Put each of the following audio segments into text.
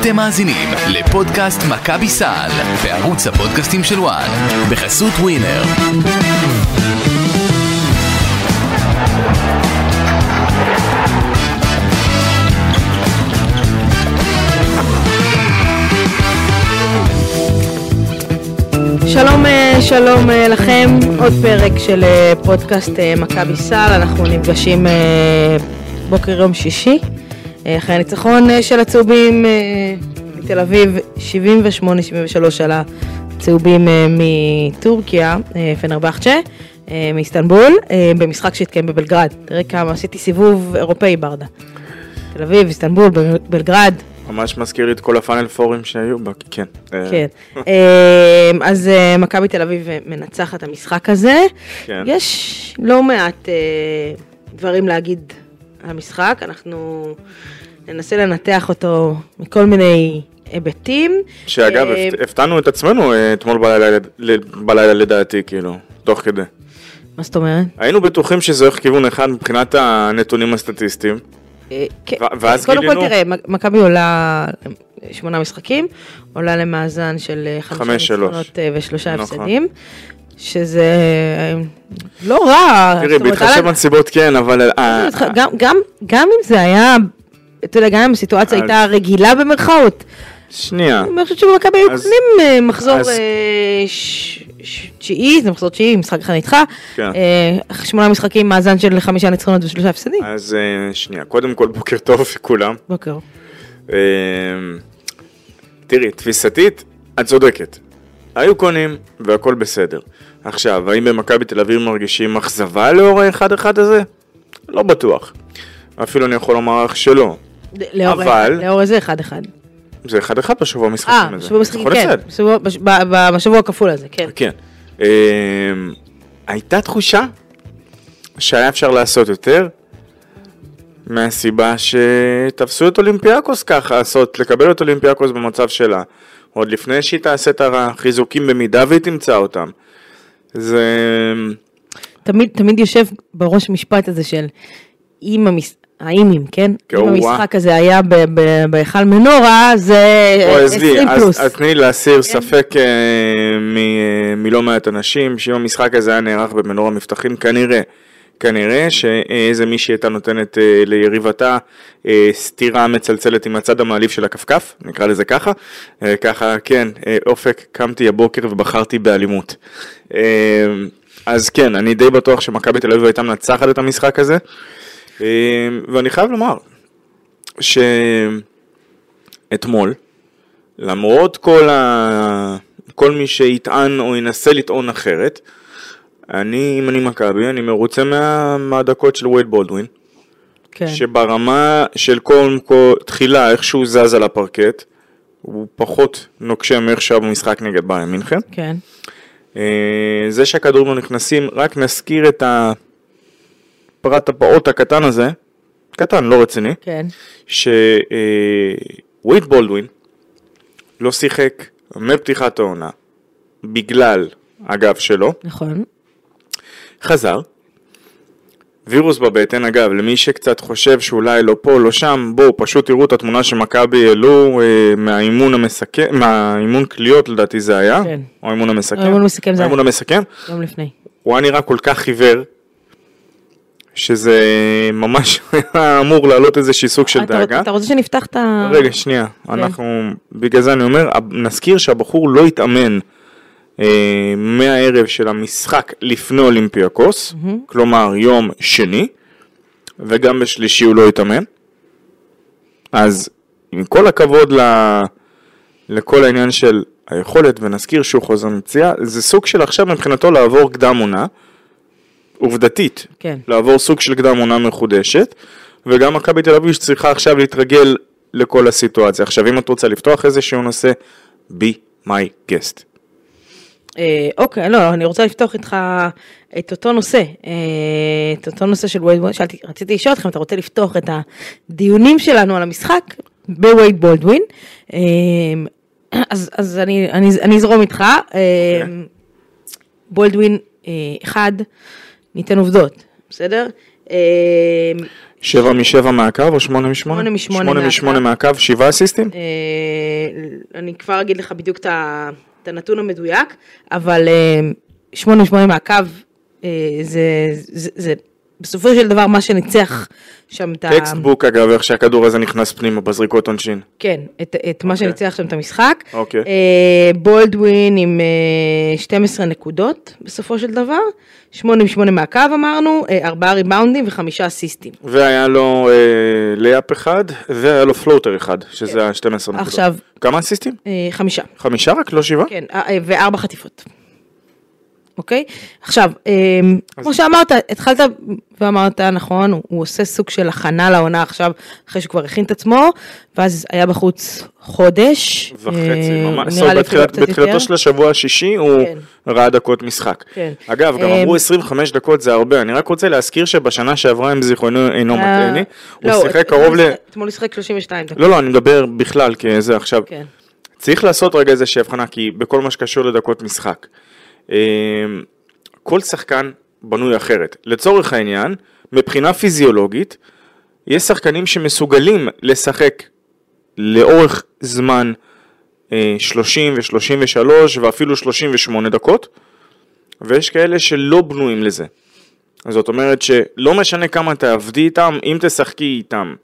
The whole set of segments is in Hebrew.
אתם מאזינים לפודקאסט מכבי סל בערוץ הפודקאסטים של וואן בחסות ווינר. שלום, אה, שלום אה, לכם, עוד פרק של אה, פודקאסט מכבי סל, אנחנו נפגשים בוקר יום שישי, אחרי הניצחון אה, של הצהובים אה, מתל אביב, 78-73 על הצהובים אה, מטורקיה, אה, פנרבחצ'ה, אה, מאיסטנבול, אה, במשחק שהתקיים בבלגרד. תראה כמה עשיתי סיבוב אירופאי ברדה. תל אביב, איסטנבול, בל- בלגרד, ממש מזכיר לי את כל הפאנל פורים שהיו בה, כן. אה, כן. אה, אז אה, מכבי תל אביב אה, מנצחת המשחק הזה. כן. יש לא מעט אה, דברים להגיד המשחק, אנחנו ננסה לנתח אותו מכל מיני היבטים. שאגב, אה, הפת- הפתענו את עצמנו אה, אתמול בלילה, בלילה לדעתי, כאילו, תוך כדי. מה זאת אומרת? היינו בטוחים שזה הולך כיוון אחד מבחינת הנתונים הסטטיסטיים. אה, כן. ואז קודם גילינו- כל תראה, מכבי עולה שמונה משחקים, עולה למאזן של אה, חמישה חמש. ניצחונות אה, ושלושה נכון. הפסדים. שזה אה, לא רע. תראי, בהתחשב בנסיבות כן, אבל... אה, גם, אם זה היה, אתה יודע, גם אם הסיטואציה הייתה רגילה במרכאות, שנייה. אני חושבת שבמכבי היו קונים אה, מחזור אה, תשיעי, זה מחזור תשיעי, משחק אחד נדחה, כן. אה, שמונה משחקים, מאזן של חמישה ניצחונות ושלושה הפסדים. אז אה, שנייה, קודם כל בוקר טוב לכולם. בוקר. אה, תראי, תפיסתית, את צודקת. היו קונים והכל בסדר. עכשיו, האם במכבי תל אביב מרגישים אכזבה לאור האחד-אחד הזה? לא בטוח. אפילו אני יכול לומר לך שלא. לאור אבל- אחד- לאור איזה אחד אחד. זה אחד-אחד בשבוע אה, המשחקים הזה. בשבוע משחקים, יכול כן. בשבוע- בש- ב- ב- בשבוע הכפול הזה, כן. כן. אה, הייתה תחושה שהיה אפשר לעשות יותר, מהסיבה שתפסו את אולימפיאקוס ככה, לעשות, לקבל את אולימפיאקוס במצב שלה, עוד לפני שהיא תעשה את החיזוקים במידה והיא תמצא אותם. זה... תמיד, תמיד יושב בראש המשפט הזה של אם המש... האימים, כן? כן, אם וואה. המשחק הזה היה ב- ב- בהיכל מנורה, זה או עזבי, 20 אז, פלוס. אז תני להסיר ספק אה, מ, אה, מלא מעט אנשים, שאם המשחק הזה היה נערך במנור המבטחים, כנראה, כנראה שאיזה מישהי הייתה נותנת אה, ליריבתה אה, סטירה מצלצלת עם הצד המעליב של הכפכף, נקרא לזה ככה, אה, ככה, כן, אה, אופק, קמתי הבוקר ובחרתי באלימות. אה, אז כן, אני די בטוח שמכבי תל אביב הייתה מנצחת את המשחק הזה, ואני חייב לומר, ש... אתמול, למרות כל, ה... כל מי שיטען או ינסה לטעון אחרת, אני, אם אני מכבי, אני מרוצה מה... מהדקות של וייד בולדווין, כן. שברמה של כל, כל תחילה, איך שהוא זז על הפרקט, הוא פחות נוקשה מאיך שהיה במשחק נגד ביין מינכן. כן. אה, זה שהכדורים לא נכנסים, רק נזכיר את הפרט הפעוט הקטן הזה, קטן, לא רציני, כן. שווייד בולדווין לא שיחק מפתיחת העונה בגלל הגב שלו, נכון. חזר. וירוס בבטן, אגב, למי שקצת חושב שאולי לא פה, לא שם, בואו פשוט תראו את התמונה שמכבי העלו אה, מהאימון המסכם, מהאימון קליעות לדעתי זה היה, כן. או האימון המסכם, האימון המסכם זה היה. האימון המסכם, יום לפני. הוא היה נראה כל כך חיוור, שזה ממש היה אמור להעלות איזשהי סוג של אתה- דאגה. אתה רוצה שנפתח את ה... רגע, שנייה, אנחנו, בגלל זה אני אומר, נזכיר שהבחור לא התאמן אה, מהערב של המשחק לפני אולימפיאקוס, כלומר יום שני, וגם בשלישי הוא לא התאמן. אז עם כל הכבוד ל... לכל העניין של היכולת, ונזכיר שהוא חוזר מפציעה, זה סוג של עכשיו מבחינתו לעבור קדם עונה, עובדתית, כן. לעבור סוג של קדם עונה מחודשת, וגם מכבי תל אביב שצריכה עכשיו להתרגל לכל הסיטואציה. עכשיו, אם את רוצה לפתוח איזשהו נושא, be my guest. אה, אוקיי, לא, אני רוצה לפתוח איתך את אותו נושא, אה, את אותו נושא של וייד בולדווין, שאלתי, רציתי לשאול אתכם, אתה רוצה לפתוח את הדיונים שלנו על המשחק בווייד בולדווין, אה, אז, אז אני, אני, אני אזרום איתך, אה, בולדווין, אה, אחד, ניתן עובדות, בסדר? אה, שבע משבע מהקו או שמונה משמונה? שמונה משמונה שמונה מהקו. משמונה מהקו, שבעה אסיסטים? אה, אני כבר אגיד לך בדיוק את הנתון המדויק, אבל אה, שמונה משמונה מהקו, אה, זה, זה, זה בסופו של דבר מה שניצח שם את ה... textbook אגב, איך שהכדור הזה נכנס פנימה בזריקות עונשין. כן, את, את מה שניצח שם את המשחק. אוקיי. אה, בולדווין עם אה, 12 נקודות בסופו של דבר, 8 מ-8 מהקו אמרנו, אה, 4 ריבאונדים ו-5 אסיסטים. והיה לו אה, layup אחד, והיה לו floater אחד, שזה ה-12 נקודות. עכשיו- כמה אסיסטים? אה, חמישה. חמישה רק, לא שבעה? כן, אה, אה, וארבע חטיפות. אוקיי? עכשיו, אה, כמו שאמרת, התחלת ואמרת, נכון, הוא, הוא עושה סוג של הכנה לעונה עכשיו, אחרי שהוא כבר הכין את עצמו, ואז היה בחוץ חודש. וחצי, אה, ממש. בתחילת-. בתחילתו של השבוע השישי הוא כן. ראה דקות משחק. כן. אגב, גם אה, אמרו 25 דקות זה הרבה, אני רק רוצה להזכיר שבשנה שעברה, אם זיכרונו אינו אה, מטעני, הוא לא, שיחק קרוב ל... אתמול הוא שיחק 32 דקות. לא, לא, אני מדבר בכלל, כי זה עכשיו. כן. צריך לעשות רגע איזושהי הבחנה, כי בכל מה שקשור לדקות משחק. אה, כל שחקן בנוי אחרת. לצורך העניין, מבחינה פיזיולוגית, יש שחקנים שמסוגלים לשחק לאורך זמן אה, 30 ו-33 ואפילו 38 דקות, ויש כאלה שלא בנויים לזה. זאת אומרת שלא משנה כמה תעבדי איתם, אם תשחקי איתם,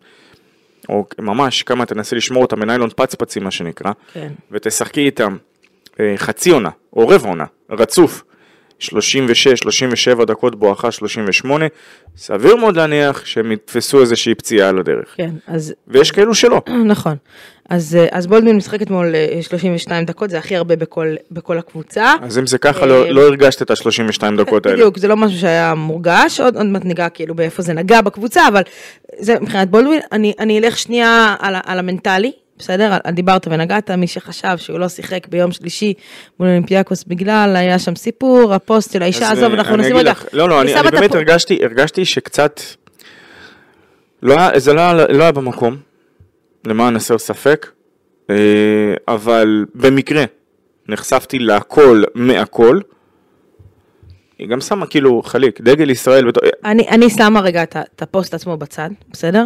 או ממש כמה תנסי לשמור אותם בניילון פצפצי מה שנקרא, כן. ותשחקי איתם אה, חצי עונה או רבע עונה, רצוף, 36-37 דקות בואכה 38, סביר מאוד להניח שהם יתפסו איזושהי פציעה על הדרך. כן, אז ויש כאלו שלא. נכון. אז, אה, אז בולדווין משחק אתמול אה, 32 דקות, זה הכי הרבה בכל, בכל הקבוצה. אז אם זה ככה, לא, לא הרגשת את ה-32 דקות האלה. בדיוק, זה לא משהו שהיה מורגש, עוד, עוד מעט ניגע כאילו באיפה זה נגע בקבוצה, אבל זה מבחינת בולדווין, אני, אני אלך שנייה על, על המנטלי, בסדר? דיברת ונגעת, מי שחשב שהוא לא שיחק ביום שלישי מול אולימפיאקוס בגלל, היה שם סיפור, הפוסט של האישה, עזוב, אה, אנחנו נשים רגע. לא, לא, אני, אני באמת הרגשתי, הרגשתי שקצת, לא, היה- זה לא, לא היה במקום, למען הסר ספק, אה, אבל במקרה נחשפתי להכל מהכל. היא גם שמה כאילו לייק, דגל ישראל, בתו- אני, אני שמה רגע את, הפוסט עצמו בצד, בסדר?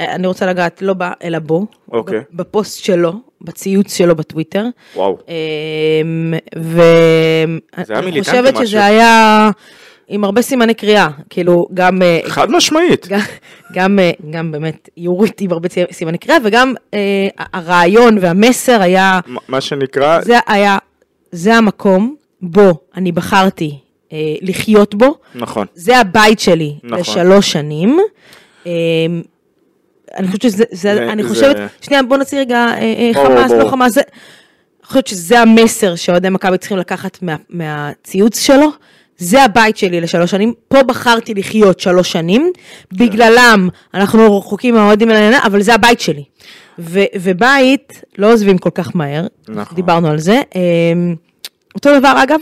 אה, אני רוצה לגעת לא בה, אלא בו. אוקיי. בפוסט שלו, בציוץ שלו בטוויטר. וואו. אמ, זה היה ואני מיליטנטי חושבת משהו. שזה היה עם הרבה סימני קריאה, כאילו גם, אה, חד משמעית. גם, גם, אה, גם באמת יורית עם הרבה סימני קריאה, וגם אה, הרעיון והמסר היה, מה שנקרא, זה היה, זה המקום בו אני בחרתי אה, לחיות בו, נכון. זה הבית שלי נכון. לשלוש שנים. אמ, אני חושבת שזה, זה, זה- אני זה- חושבת, שנייה בוא נוציא רגע אה, אה, ברור, חמאס, לא ברור. חמאס, זה, אני חושבת שזה המסר שאוהדי מכבי צריכים לקחת מה, מהציוץ שלו. זה הבית שלי לשלוש שנים, פה בחרתי לחיות שלוש שנים, בגללם אנחנו רחוקים מהאוהדים האלה, אבל זה הבית שלי. ו, ובית לא עוזבים כל כך מהר, נכון. דיברנו על זה. אמ, אותו דבר אגב,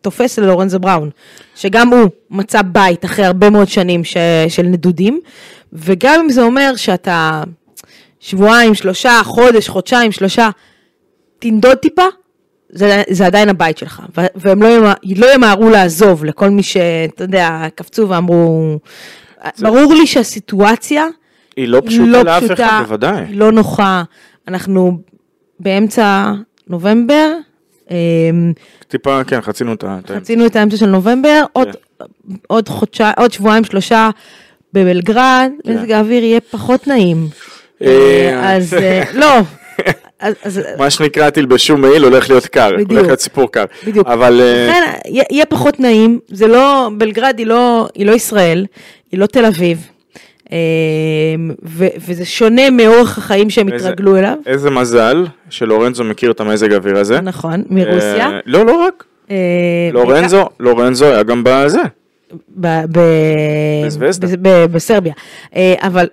תופס ללורנזו בראון, שגם הוא מצא בית אחרי הרבה מאוד שנים ש, של נדודים, וגם אם זה אומר שאתה שבועיים, שלושה, חודש, חודשיים, שלושה, תנדוד טיפה, זה, זה עדיין הבית שלך, והם לא, ימה, לא ימהרו לעזוב לכל מי שאתה יודע, קפצו ואמרו, ברור לי שהסיטואציה היא לא פשוטה לא לאף פשוטה, אחד, בוודאי. היא לא נוחה, אנחנו באמצע נובמבר, טיפה, כן, חצינו את ה... את ה- חצינו את האמצע של נובמבר, עוד, עוד, חודשי, עוד שבועיים שלושה בבלגרד, מזג האוויר יהיה פחות נעים. כן. אה, אה, אז אה, לא, אז- אז מה שנקרא תלבשו מעיל הולך להיות קר, בדיוק. הולך להיות סיפור קר. בדיוק. אבל לכן יהיה- פחות נעים, זה לא, בלגרד היא לא, היא לא ישראל, היא לא תל אביב, אמ, ו- וזה שונה מאורח החיים שהם איזה- התרגלו אליו, איזה מזל שלורנזו מכיר את המזג האוויר הזה. נכון, מרוסיה. אה, לא, לא רק. אה, לורנזו, לורנזו היה גם בזה. ב- ב-. ב- בסרביה. אה, אבל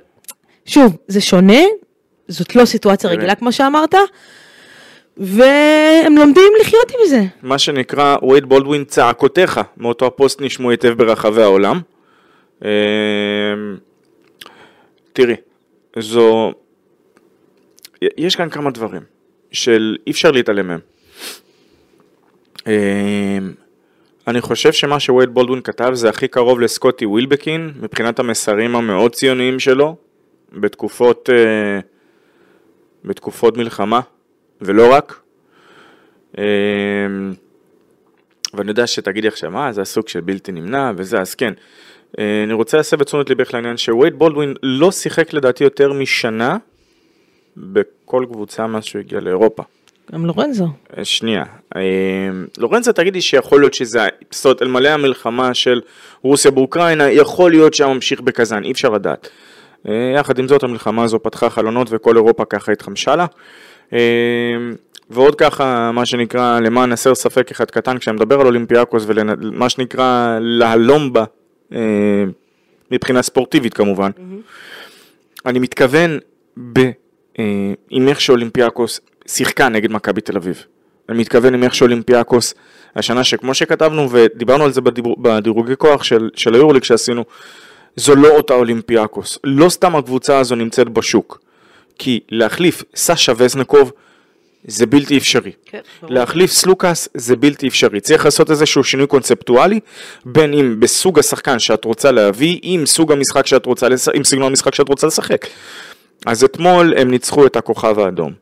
שוב, זה שונה, זאת לא סיטואציה. רגילה כמו שאמרת, והם לומדים לחיות עם זה. מה שנקרא, וייד בולדווין צעקותיך מאותו הפוסט נשמעו היטב ברחבי העולם. תראי, זו... יש כאן כמה דברים של אי אפשר להתעלם מהם. אה, אני חושב שמה שווייד בולדווין כתב זה הכי קרוב לסקוטי ווילבקין, מבחינת המסרים המאוד ציוניים שלו, בתקופות, אה, בתקופות מלחמה, ולא רק. אה, ואני יודע שתגידי עכשיו, מה, זה הסוג של בלתי נמנע וזה, אז כן. אה, אני רוצה להסב את תשומת ליבך לעניין שווייד בולדווין לא שיחק לדעתי יותר משנה בכל קבוצה מאז שהוא הגיע לאירופה. גם לורנזו. אה, שנייה, אה, לורנצו תגידי שיכול להיות שזה, זאת אומרת, אלמלא המלחמה של רוסיה באוקראינה, יכול להיות שהיה ממשיך בקזאן, אי אפשר לדעת. יחד עם זאת המלחמה הזו פתחה חלונות וכל אירופה ככה התחמשה לה. ועוד ככה, מה שנקרא, למען הסר ספק אחד קטן, כשאני מדבר על אולימפיאקוס ומה שנקרא להלום בה, מבחינה ספורטיבית כמובן, mm-hmm. אני מתכוון ב... עם איך שאולימפיאקוס שיחקה נגד מכבי תל אביב. אני מתכוון עם איך שאולימפיאקוס, השנה שכמו שכתבנו ודיברנו על זה בדירוג, בדירוגי כוח של, של היורוליג שעשינו, זו לא אותה אולימפיאקוס. לא סתם הקבוצה הזו נמצאת בשוק. כי להחליף סשה וזנקוב זה בלתי אפשרי. כן, להחליף סלוקאס זה בלתי אפשרי. צריך לעשות איזשהו שינוי קונספטואלי, בין אם בסוג השחקן שאת רוצה להביא, עם סוג המשחק שאת רוצה, עם סגנון המשחק שאת רוצה לשחק. אז אתמול הם ניצחו את הכוכב האדום.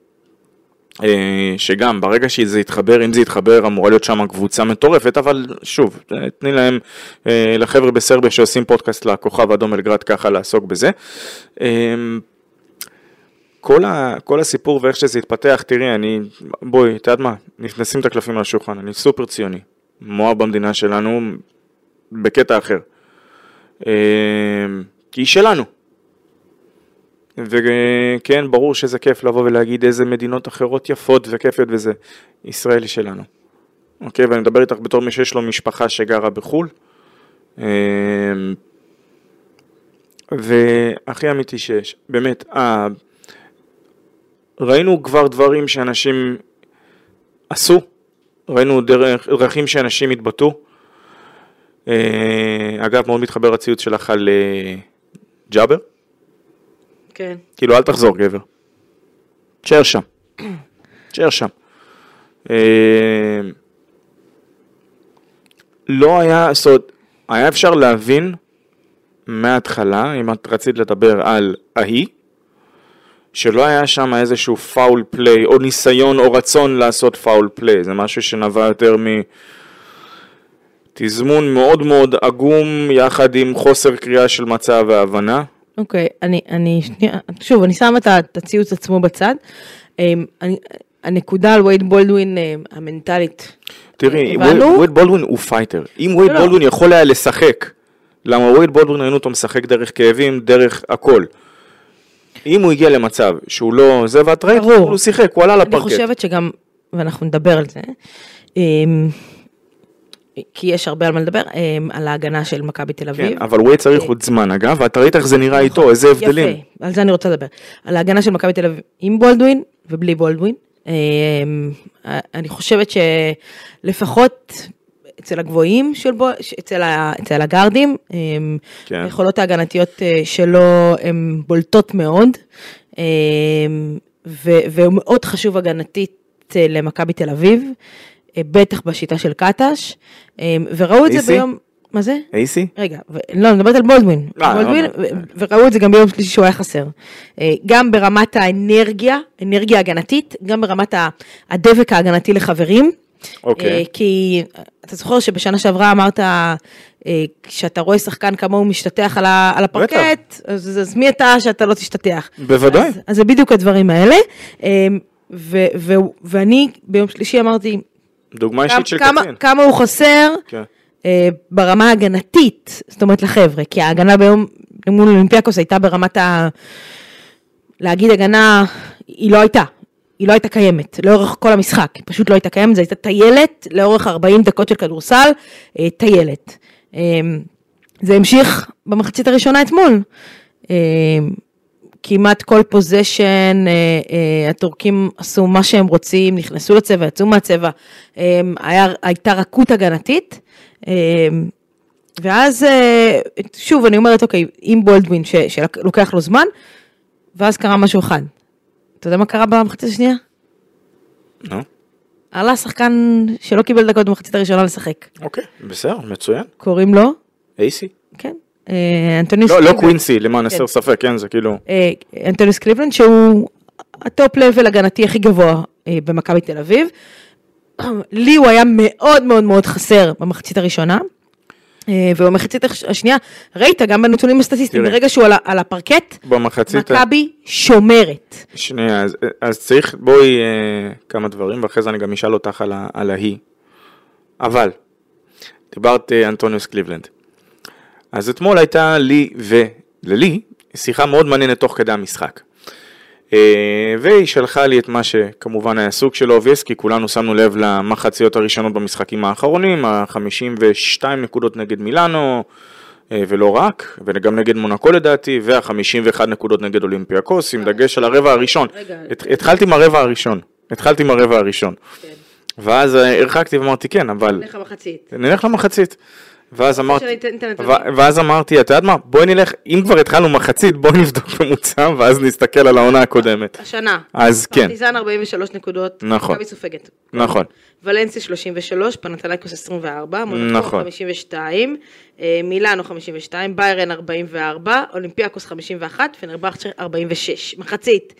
אה, שגם ברגע שזה יתחבר, אם זה יתחבר אמורה להיות שם קבוצה מטורפת, אבל שוב, אה, תני להם, אה, לחבר'ה בסרביה שעושים פודקאסט לכוכב אדום אלגרד ככה לעסוק בזה. כל, ה, כל הסיפור ואיך שזה יתפתח, תראי, אני, בואי, את יודעת מה, נשים את הקלפים על השולחן, אני סופר ציוני, מואר במדינה שלנו, בקטע אחר. כי היא שלנו. וכן, ברור שזה כיף לבוא ולהגיד איזה מדינות אחרות יפות וכיפיות וזה. ישראל היא שלנו. אוקיי, ואני מדבר איתך בתור מי שיש לו משפחה שגרה בחו"ל. אמ, והכי אמיתי שיש, באמת, אה, ראינו כבר דברים שאנשים עשו, ראינו דרך, דרכים שאנשים התבטאו. אה, אגב, מאוד מתחבר הציוץ שלך על אה, ג'אבר. כן. כאילו, אל תחזור, גבר. תשאר שם. תשאר שם. אה, לא היה, זאת אומרת, היה אפשר להבין מההתחלה, אם את רצית לדבר על ההיא, שלא היה שם איזשהו foul play, או ניסיון או רצון לעשות foul play, זה משהו שנבע יותר מתזמון מאוד מאוד עגום, יחד עם חוסר קריאה של מצב והבנה. אוקיי, okay, אני, אני, שנייה, שוב, אני שמה את הציוץ עצמו בצד. אמ, אני, הנקודה על וייד בולדווין אמ, המנטלית. תראי, וייד בולדווין הוא פייטר. אם וייד לא, לא. בולדווין יכול היה לשחק, למה וייד בולדווין ראינו אותו משחק דרך כאבים, דרך הכל. אם הוא הגיע למצב שהוא לא זה, ואת ראית, הוא שיחק, הוא עלה לפרקט. אני חושבת שגם, ואנחנו נדבר על זה, אמ, כי יש הרבה על מה לדבר, אמ, על ההגנה של מכבי תל אביב. כן, אבל הוא צריך עוד זמן, אגב, ואת ראית איך זה נראה איתו, נכון, איזה הבדלים. יפה, על זה אני רוצה לדבר. על ההגנה של מכבי תל אביב עם בולדווין ובלי בולדווין. אמ, אני חושבת שלפחות אצל הגבוהים של בו, אצל, ה, אצל הגארדים, אמ, כן. היכולות ההגנתיות אה, שלו הן בולטות מאוד, והוא מאוד חשוב הגנתית אה, למכבי תל אביב. אה, בטח בשיטה של קטש, אה, וראו את זה ביום... מה זה? אייסי? רגע, לא, אני מדברת על בולדווין. אה, בולדווין, וראו את זה גם ביום שלישי שהוא היה חסר. גם ברמת האנרגיה, אנרגיה הגנתית, גם ברמת הדבק ההגנתי לחברים. אוקיי. כי אתה זוכר שבשנה שעברה אמרת, כשאתה רואה שחקן כמוהו משתטח על הפרקט, אז, אז מי אתה שאתה לא תשתטח? בוודאי. אז, אז זה בדיוק הדברים האלה. ו, ו, ואני ביום שלישי אמרתי, דוגמה אישית של כמה, קצין. כמה הוא חסר כן. אה, ברמה ההגנתית, זאת אומרת לחבר'ה, כי ההגנה ביום מול אולימפיאקוס הייתה ברמת ה... להגיד הגנה, היא לא הייתה. היא לא הייתה קיימת לאורך כל המשחק, היא פשוט לא הייתה קיימת, זו הייתה טיילת לאורך 40 דקות של כדורסל, אה, טיילת. אה, זה המשיך במחצית הראשונה אתמול. אה, כמעט כל פוזיישן, הטורקים עשו מה שהם רוצים, נכנסו לצבע, יצאו מהצבע, היה, הייתה רכות הגנתית. ואז, שוב, אני אומרת, אוקיי, עם בולדווין, שלוקח לו זמן, ואז קרה משהו אחד. אתה יודע מה קרה במחצית השנייה? נו. עלה שחקן שלא קיבל דקות במחצית הראשונה לשחק. אוקיי, בסדר, מצוין. קוראים לו, AC. כן, אה, אנטוניוס לא, לא קליבלנד. קווינסי, למען הסר ספק, כן, זה כאילו... אה, אנטוניוס קליבלנד, שהוא ה top level הגנתי הכי גבוה אה, במכבי תל אביב. לי הוא היה מאוד מאוד מאוד חסר במחצית הראשונה. אה, ובמחצית הש- השנייה, ראית גם בנתונים הסטטיסטיים. ברגע שהוא על, על הפרקט, במחצית... מכבי שומרת. שנייה, אז, אז צריך, בואי אה, כמה דברים, ואחרי זה אני גם אשאל אותך על, ה- על ההיא. אבל, דיברת אה, אנטוניוס קליבלנד. אז אתמול הייתה לי וללי שיחה מאוד מעניינת תוך כדי המשחק. אה, והיא שלחה לי את מה שכמובן היה סוג של obvious, כי כולנו שמנו לב למחציות הראשונות במשחקים האחרונים, ה-52 נקודות נגד מילאנו, אה, ולא רק, וגם נגד מונקו לדעתי, וה-51 נקודות נגד אולימפיאקוס, עם דגש על הרבע הראשון. הת- התחלתי עם הרבע הראשון, התחלתי עם הרבע הראשון. ואז אה, הרחקתי ואמרתי כן, אבל לך מחצית. נלך למחצית. ואז אמרתי, את ואז אמרתי, אתה יודעת מה, בואי נלך, אם כבר התחלנו מחצית, בואי נבדוק ממוצע, ואז נסתכל על העונה הקודמת. השנה. אז כן, פרטיזן 43 נקודות. נכון. מכבי סופגת. נכון. ולנסיה 33, פנתנקוס 24, מונקו נכון. 52, אה, מילאנו 52, ביירן 44, אולימפיאקוס 51, פנרבכצ'ר 46, מחצית.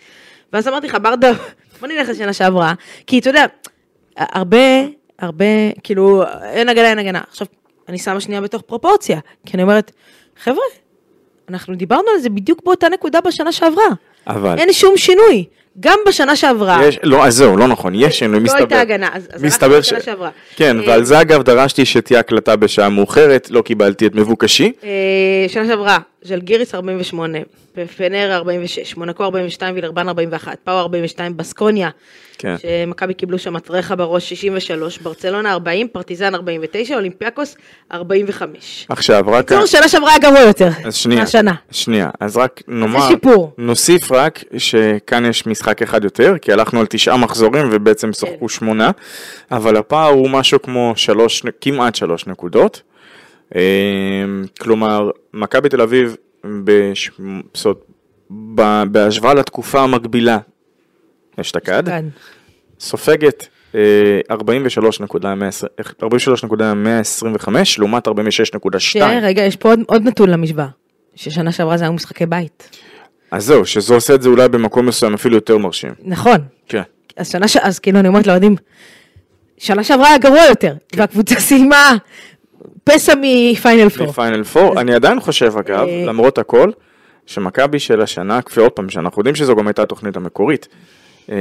ואז אמרתי לך, ברדה, בוא נלך לשנה שעברה, כי אתה יודע, הרבה, הרבה, כאילו, אין הגנה, אין הגנה. עכשיו, אני שמה שנייה בתוך פרופורציה, כי אני אומרת, חבר'ה, אנחנו דיברנו על זה בדיוק באותה נקודה בשנה שעברה. אבל אין שום שינוי. גם בשנה שעברה, יש, לא, אז זהו, לא נכון, יש שינוי, לא מסתבר. הייתה הגנה, אז- אז מסתבר הלכנו ש... לשנה שעברה. כן, אה, ועל זה אגב דרשתי שתהיה הקלטה בשעה מאוחרת, לא קיבלתי את מבוקשי. אה, שנה שעברה, ז'לגיריס 48, פנר 46, מונקו 42, וילרבן 41, פאו 42, בסקוניה, כן. שמכבי קיבלו שם מטרחה בראש 63, ברצלונה 40, פרטיזן 49, אולימפיאקוס 45. עכשיו, רק... בקיצור, שנה שעברה היה גרוע יותר. אז שנייה, מהשנה. שנייה, אז רק נאמר, שיפור. נוסיף רק שכאן יש משחק אחד יותר, כי הלכנו על תשעה מחזורים ובעצם שוחקו שמונה, אבל הפער הוא משהו כמו שלוש, כמעט שלוש נקודות. אה, כלומר, מכבי תל אביב, בש... זאת, ב- בהשוואה לתקופה המקבילה אשתקד. סופגת אה, 43.125 לעומת 46.2. שרגע, יש פה עוד- עוד נתון למשוואה, ששנה שעברה זה היו משחקי בית. אז זהו, שזה עושה את זה אולי במקום מסוים אפילו יותר מרשים. נכון. כן. אז שנה ש... אז כאילו אני אומרת לאוהדים, שנה שעברה היה גרוע יותר, כן. והקבוצה סיימה פסע מפיינל פור. מפיינל פור, אני עדיין חושב אגב, אה, למרות הכל, שמכבי של השנה, כפי עוד פעם, שאנחנו יודעים שזו גם הייתה התוכנית המקורית, אה,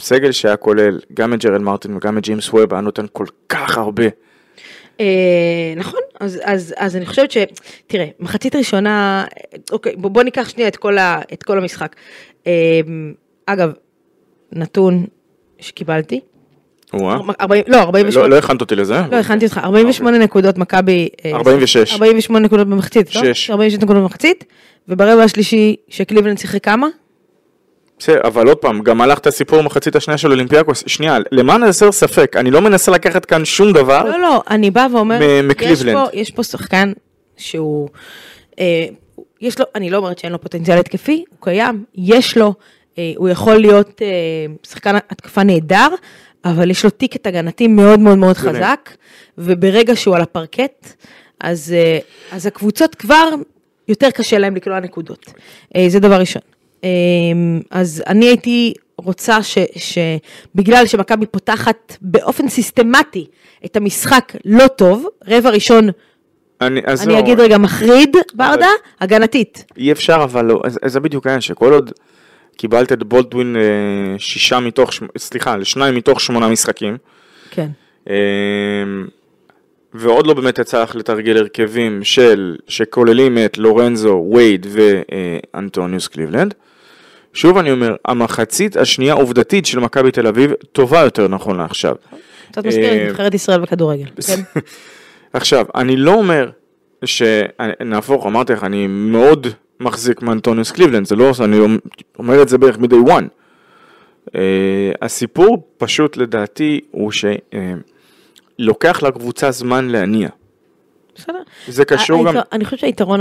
סגל שהיה כולל גם את ג'רל מרטין וגם את ג'יימס ווב, היה נותן כל כך הרבה. אה, נכון, אז, אז, אז אני חושבת ש... תראה, מחצית ראשונה, אוקיי, בוא, בוא ניקח שנייה את כל, ה, את כל המשחק. אגב, נתון שקיבלתי. 40, לא, 48, לא לא הכנת אותי לזה. לא, הכנתי אותך, 48 נקודות מכבי, אה, 46. 48 נקודות במחצית, לא? שש. 46 נקודות במחצית, וברבע השלישי שקליבלנד שיחק כמה? בסדר, אבל עוד פעם, גם הלך סיפור מחצית השנייה של אולימפיאקוס. שנייה, למען הסר ספק, אני לא מנסה לקחת כאן שום דבר. לא, לא, אני באה ואומרת, יש. פה, יש פה שחקן שהוא, אה, יש לו, אני לא אומרת שאין לו פוטנציאל התקפי, הוא קיים, יש לו, אה, הוא יכול להיות אה, שחקן התקפה נהדר, אבל יש לו טיקט הגנתי מאוד מאוד מאוד. חזק, וברגע שהוא על הפרקט, אז, אה, אז הקבוצות כבר יותר קשה להם לקלוע נקודות. אה, זה דבר ראשון. אה, אז אני הייתי רוצה ש, שבגלל שמכבי פותחת באופן סיסטמטי את המשחק לא טוב, רבע ראשון, אני, אז אני זהו, אגיד רגע מחריד, ברדה, הגנתית. אי אפשר, אבל לא, זה בדיוק העניין, שכל עוד קיבלת את בולדווין אה, שישה מתוך, סליחה, לשניים מתוך שמונה משחקים, כן. אה, ועוד לא באמת יצא לך לתרגל הרכבים של, שכוללים את לורנזו, וייד ואנטוניוס קליבלנד. שוב אני אומר, המחצית השנייה עובדתית של מכבי תל אביב טובה יותר נכון לעכשיו. קצת מזכיר אה, את נבחרת ישראל בכדורגל. כן. עכשיו, אני לא אומר שנהפוך, אמרתי לך, אני מאוד מחזיק מאנטוניוס קליבלנד, זה לא, אני אומר את זה בערך מ-day one. Uh, הסיפור פשוט לדעתי הוא שלוקח לקבוצה זמן להניע. בסדר. זה קשור גם, היתר- אני חושבת שהיתרון,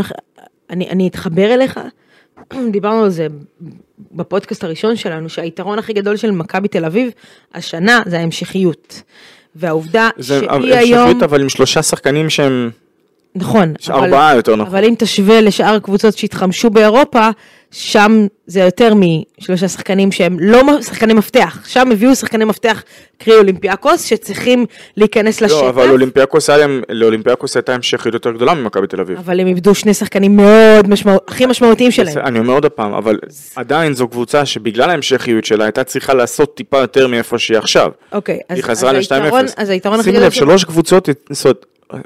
אני אני אתחבר אליך דיברנו על זה בפודקאסט הראשון שלנו, שהיתרון הכי גדול של מכבי תל אביב השנה זה ההמשכיות. והעובדה זה שהיא המשכיות, היום, אבל עם שלושה שחקנים שהם... נכון, יש ארבעה יותר נכון. אבל אם תשווה לשאר הקבוצות שהתחמשו באירופה, שם זה יותר משלושה שחקנים שהם לא שחקני מפתח, שם הביאו שחקני מפתח, קרי אולימפיאקוס, שצריכים להיכנס לשטח. לא, אבל אולימפיאקוס היה להם, לאולימפיאקוס הייתה המשכיות יותר גדולה ממכבי תל אביב. אבל הם איבדו שני שחקנים מאוד משמעותיים, הכי משמעותיים שלהם. אני אומר עוד פעם, אבל עדיין זו קבוצה שבגלל ההמשכיות שלה הייתה צריכה לעשות טיפה יותר מאיפה שהיא עכשיו. אוקיי, אז, היא חזרה היתרון- ל-2-0. אז היתרון הכי שים גדול לב, של- שלוש קבוצות, זאת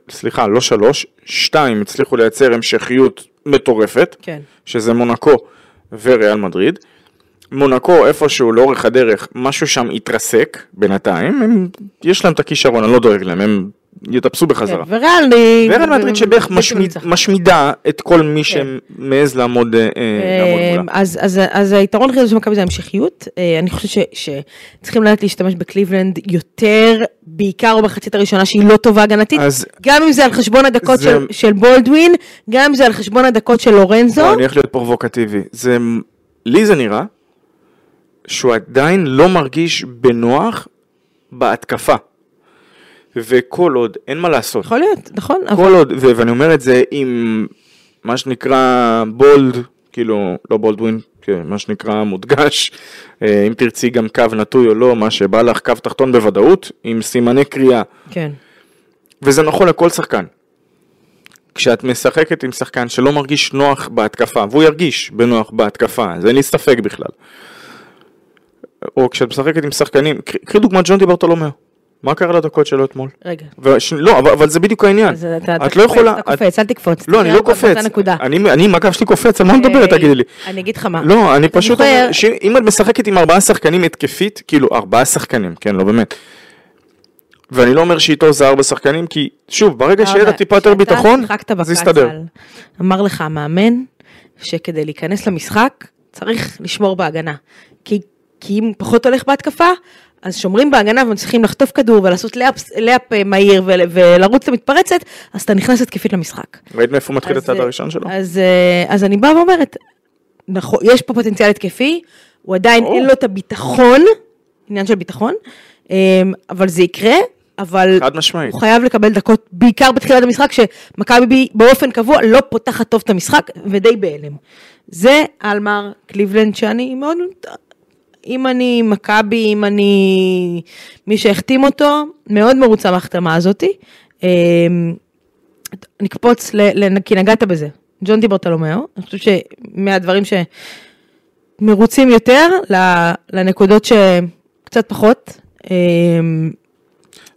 סליחה, לא שלוש, שתיים הצליחו לייצר המשכיות מטורפת, כן. שזה מונקו וריאל מדריד. מונקו איפשהו לאורך הדרך, משהו שם התרסק בינתיים, הם, יש להם את הכישרון, אני לא דואג להם, הם יטפסו בחזרה. כן, וריאל היא... וריאל מדריד שבערך משמיד. משמידה את כל מי שמעז לעמוד, אה, לעמוד אה, מולה. אז, אז, אז היתרון של מכבי זה ההמשכיות. אה, אני חושבת שצריכים לדעת להשתמש בקליבלנד יותר, בעיקר במחצית הראשונה שהיא לא טובה הגנתית, אז- גם אם זה על חשבון הדקות זה- של, של בולדווין, גם אם זה על חשבון הדקות של לורנזו. אני הולך להיות פרובוקטיבי. זה, לי זה נראה שהוא עדיין לא מרגיש בנוח בהתקפה. וכל עוד, אין מה לעשות. יכול להיות, נכון, אבל כל עוד, ו- ואני אומר את זה עם מה שנקרא בולד, כאילו, לא בולדווין, כן, מה שנקרא מודגש, אה, אם תרצי גם קו נטוי או לא, מה שבא לך קו תחתון בוודאות, עם סימני קריאה. כן. וזה נכון לכל שחקן. כשאת משחקת עם שחקן שלא מרגיש נוח בהתקפה, והוא ירגיש בנוח בהתקפה, אז אין לי ספק בכלל. או כשאת משחקת עם שחקנים, קחי- קחי דוגמת ג'ון דיברטולומיאו. מה קרה לדקות שלו אתמול? רגע. וש... לא, אבל, אבל זה בדיוק העניין. אז אתה, אתה את לא קופץ, יכולה... אתה קופץ, אל תקפוץ. לא, אני לא קופץ. אני, אני עם הגב שלי קופץ, על מה מדברת, אה, תגידי לי. אני אגיד לך מה. לא, אני פשוט זוכר- אומר, שאם את משחקת עם ארבעה שחקנים התקפית, כאילו ארבעה שחקנים, כן, לא באמת. ואני לא אומר שאיתו זה ארבע שחקנים, כי שוב, ברגע שיהיה לה טיפה יותר ביטחון, זה יסתדר. בקצ"ל, אמר לך המאמן שכדי להיכנס למשחק צריך לשמור בהגנה. כי, כי אם פחות הולך בהתקפה, אז שומרים בהגנה ומצליחים לחטוף כדור ולעשות לאפ, לאפ אה, מהיר ול, ולרוץ למתפרצת, אז אתה נכנס התקפית למשחק. ראית מאיפה מתחיל הצעד אה, הראשון שלו? אז, אה, אז אני באה ואומרת, נכון, יש פה פוטנציאל התקפי, הוא עדיין ברור. אין לו את הביטחון, עניין של ביטחון, אה, אבל זה יקרה, אבל חד משמעית. הוא חייב לקבל דקות, בעיקר בתחילת המשחק, שמכבי באופן קבוע לא פותחת טוב את המשחק, ודי בהלם. זה אלמר קליבלנד שאני מאוד, אם אני מכבי, אם אני מי שהחתים אותו, מאוד מרוצה מההחתמה הזאתי. אה, נקפוץ, ל, ל, כי נגעת בזה, ג'ון דיברטלומיאו, אני חושבת שמהדברים שמרוצים יותר, לנקודות שקצת פחות. אה,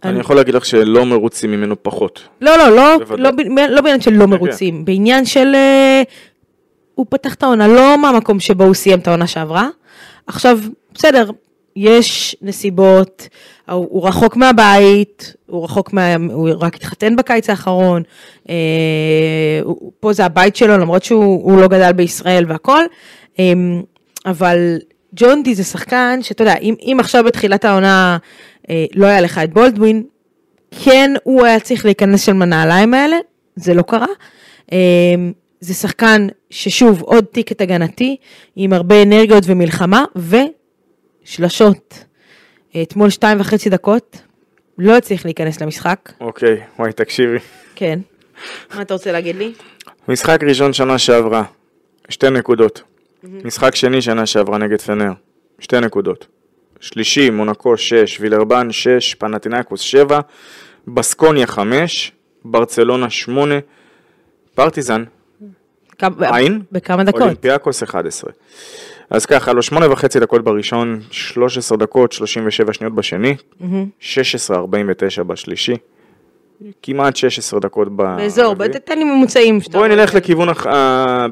אני יכול להגיד לך שלא מרוצים ממנו פחות. לא, לא, לא. לא, לא בעניין של לא מרוצים, בעניין של... אה, הוא פתח את העונה, לא מהמקום שבו הוא סיים את העונה שעברה. עכשיו, בסדר, יש נסיבות, הוא, רחוק מהבית, הוא רחוק מה... הוא רק התחתן בקיץ האחרון, אה, הוא, פה זה הבית שלו, למרות שהוא הוא לא גדל בישראל והכל, אה, אבל ג'ון די זה שחקן שאתה יודע, אם, אם עכשיו בתחילת העונה אה, לא היה לך את בולדווין, כן הוא היה צריך להיכנס של מהנעליים האלה, זה לא קרה. אה, זה שחקן ששוב, עוד טיקט הגנתי, עם הרבה אנרגיות ומלחמה, ושלשות. אתמול שתיים וחצי דקות, לא הצליח להיכנס למשחק. אוקיי, וואי, תקשיבי. כן. מה אתה רוצה להגיד לי? משחק ראשון שנה שעברה, שתי נקודות. משחק שני שנה שעברה נגד פנר, שתי נקודות. שלישי, מונקו 6, וילרבן 6, פנטינאיקוס 7, בסקוניה 5, ברצלונה 8, פרטיזן, עין, בכמה דקות. אולימפיאקוס 11. אז ככה, לו שמונה וחצי דקות בראשון, 13 דקות, 37 שניות בשני, 16, 49 בשלישי, כמעט 16 דקות ברביעי. באזור, בוא תתן לי ממוצעים. בואי. נלך לכיוון, הח-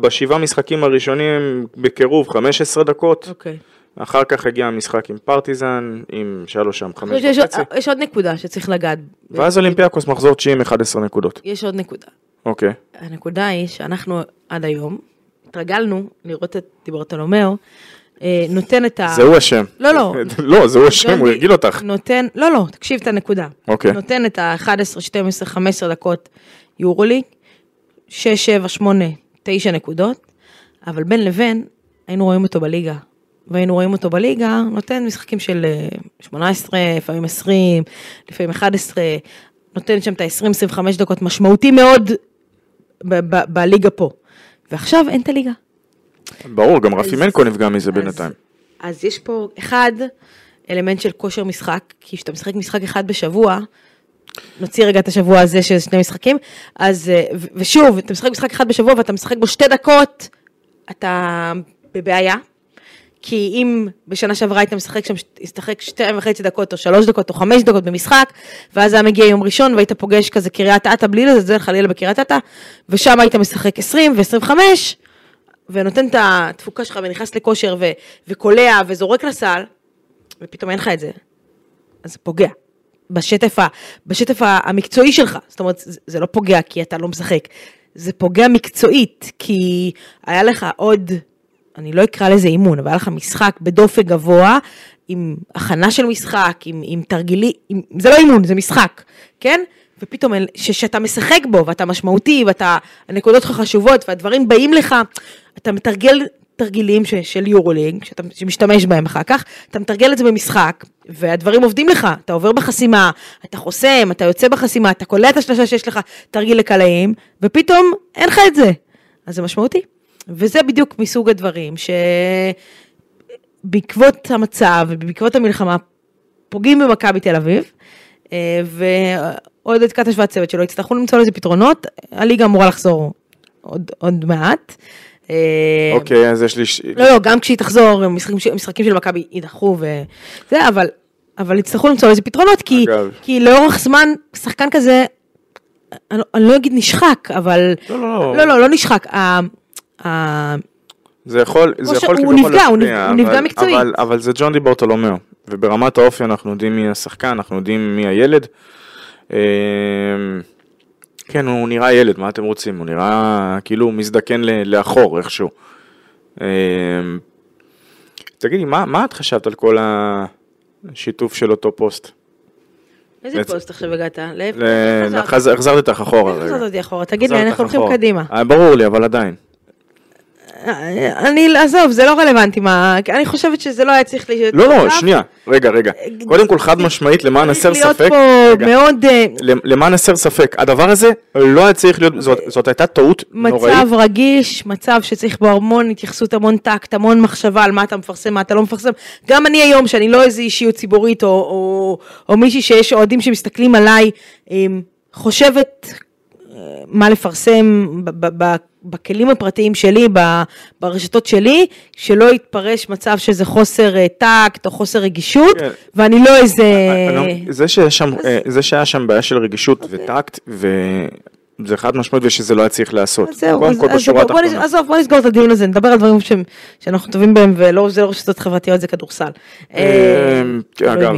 בשבעה משחקים הראשונים בקירוב 15 דקות, אוקיי. אחר כך הגיע המשחק עם פרטיזן, עם לו שם אני 5 חושבת שיש עוד- וחצי, יש עוד נקודה שצריך לגעת. ואז אולימפיאקוס מחזור 90 11 נקודות. יש עוד נקודה. אוקיי. הנקודה היא שאנחנו עד היום התרגלנו לראות את דיברטולומיאו אה, נותן את ה... זהו השם. לא, לא. לא, זהו השם, הוא הרגיל אותך. נותן, לא, לא, תקשיב את הנקודה. אוקיי. נותן את ה-11, 12, 15 דקות יורוליג, 6, 7, 8, 9 נקודות, אבל בין לבין, היינו רואים אותו בליגה. והיינו רואים אותו בליגה, נותן משחקים של אה, 18, לפעמים 20, לפעמים 11, נותן שם את ה-20-25 דקות, משמעותי מאוד ב- ב- בליגה פה. ועכשיו אין את הליגה. ברור, גם רפי מנקו נפגע מזה בינתיים. אז יש פה, אחד, אלמנט של כושר משחק, כי כשאתה משחק משחק אחד בשבוע, נוציא רגע את השבוע הזה של שני משחקים, אז, אה, ו- ושוב, אתה משחק משחק אחד בשבוע ואתה משחק בו שתי דקות, אתה בבעיה. כי אם בשנה שעברה היית משחק שם, משחק שתיים וחצי דקות או שלוש דקות או חמש דקות במשחק, ואז היה מגיע יום ראשון והיית פוגש כזה קריית אתא בלי לזלזל חלילה בקריית אתא, ושם היית משחק 20 ו-25, ונותן את התפוקה שלך ונכנס לכושר ו- וקולע וזורק לסל, ופתאום אין לך את זה. אז זה פוגע. בשטף, ה, בשטף המקצועי שלך, זאת אומרת, זה, זה לא פוגע כי אתה לא משחק, זה פוגע מקצועית, כי היה לך עוד, אני לא אקרא לזה אימון, אבל היה לך משחק בדופק גבוה, עם הכנה של משחק, עם, עם תרגילי, עם, זה לא אימון, זה משחק, כן? ופתאום אל- ש- שאתה משחק בו, ואתה משמעותי, ואתה, הנקודות שלך חשובות, והדברים באים לך, אתה מתרגל תרגילים ש, של יורוליג, שאתה שמשתמש בהם אחר כך, אתה מתרגל את זה במשחק, והדברים עובדים לך, אתה עובר בחסימה, אתה חוסם, אתה יוצא בחסימה, אתה קולע את השלושה שיש לך תרגיל לקלעים, ופתאום אין לך את זה. אז זה משמעותי. וזה בדיוק מסוג הדברים שבעקבות המצב ובעקבות המלחמה פוגעים במכבי תל אביב, אה, ועודד קטש והצוות שלו יצטרכו למצוא לזה פתרונות, הליגה אמורה לחזור עוד, עוד מעט. אה, אוקיי, אז יש לי... לא, לא, גם כשהיא תחזור, משחקים, משחקים של מכבי יידחו וזה, אבל, אבל יצטרכו למצוא לזה פתרונות, כי, אגב. כי לאורך זמן, שחקן כזה, אני, לא- אני לא אגיד נשחק, אבל... לא, לא. לא, לא, לא נשחק. זה יכול, זה יכול כביכול נפגע, הוא להשפיע, נפ- הוא נפגע מקצועית. אבל, אבל זה ג'ון די ברטולומיאו, וברמת האופי אנחנו יודעים מי השחקן, אנחנו יודעים מי הילד. אמ, כן, הוא נראה ילד, מה אתם רוצים? הוא נראה כאילו הוא מזדקן לאחור איכשהו. אמ, תגידי, מה, מה את חשבת על כל השיתוף של אותו פוסט? איזה בעצם- פוסט עכשיו הגעת? לאיפה ל- חזרת? חז- החזרתי אותך אחורה איך רגע. חזרת אותי אחורה? תגיד לי, אנחנו הולכים. קדימה. אה, ברור לי, אבל עדיין. אני, עזוב, זה לא רלוונטי מה, אני חושבת שזה לא היה צריך להיות... לא, לא. שנייה, רגע, רגע. קודם כל, חד משמעית, למען הסר צריך להיות ספק, פה מאוד אה, למען הסר ספק, הדבר הזה לא היה צריך להיות, זאת- זאת הייתה טעות נוראית. מצב רגיש, מצב שצריך בו המון התייחסות, המון טקט, המון מחשבה על מה אתה מפרסם, מה אתה לא מפרסם. גם אני היום, שאני לא איזו אישיות ציבורית, או, או, או מישהי שיש אוהדים שמסתכלים עליי, חושבת אה, מה לפרסם ב- ב- ב- בכלים הפרטיים שלי, ברשתות שלי, שלא יתפרש מצב שזה חוסר אה, טקט או חוסר רגישות, כן. ואני לא איזה... אני לא- זה שיש שם, אה, זה שהיה שם בעיה של רגישות וטקט, וזה חד משמעית ושזה לא היה צריך לעשות. אז זהו, אז, אז בוא. עזוב, בוא נסגור את הדיון הזה, נדבר על דברים שהם, שאנחנו טובים בהם, ולא, זה לא רשתות חברתיות, זה כדורסל. אה, אגב,